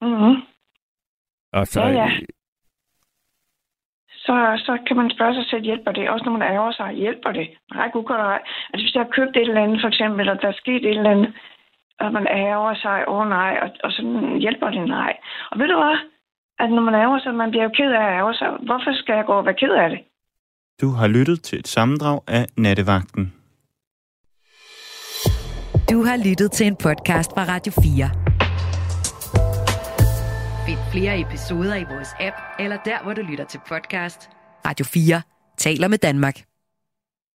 Speaker 7: Mm-hmm.
Speaker 3: Og så,
Speaker 7: Ja, ja. Så, så kan man spørge sig selv, hjælper det? Også når man ærger sig, hjælper det? Nej, gud godt ej. Altså hvis jeg har købt et eller andet, for eksempel, eller der er sket et eller andet, og man ærger sig, åh oh, nej, og, og sådan hjælper det nej. Og ved du hvad? At når man ærger sig, man bliver jo ked af at ærge sig. Hvorfor skal jeg gå og være ked af det?
Speaker 8: Du har lyttet til et sammendrag af Nattevagten.
Speaker 2: Du har lyttet til en podcast fra Radio 4. Find flere episoder i vores app, eller der, hvor du lytter til podcast. Radio 4 taler med Danmark.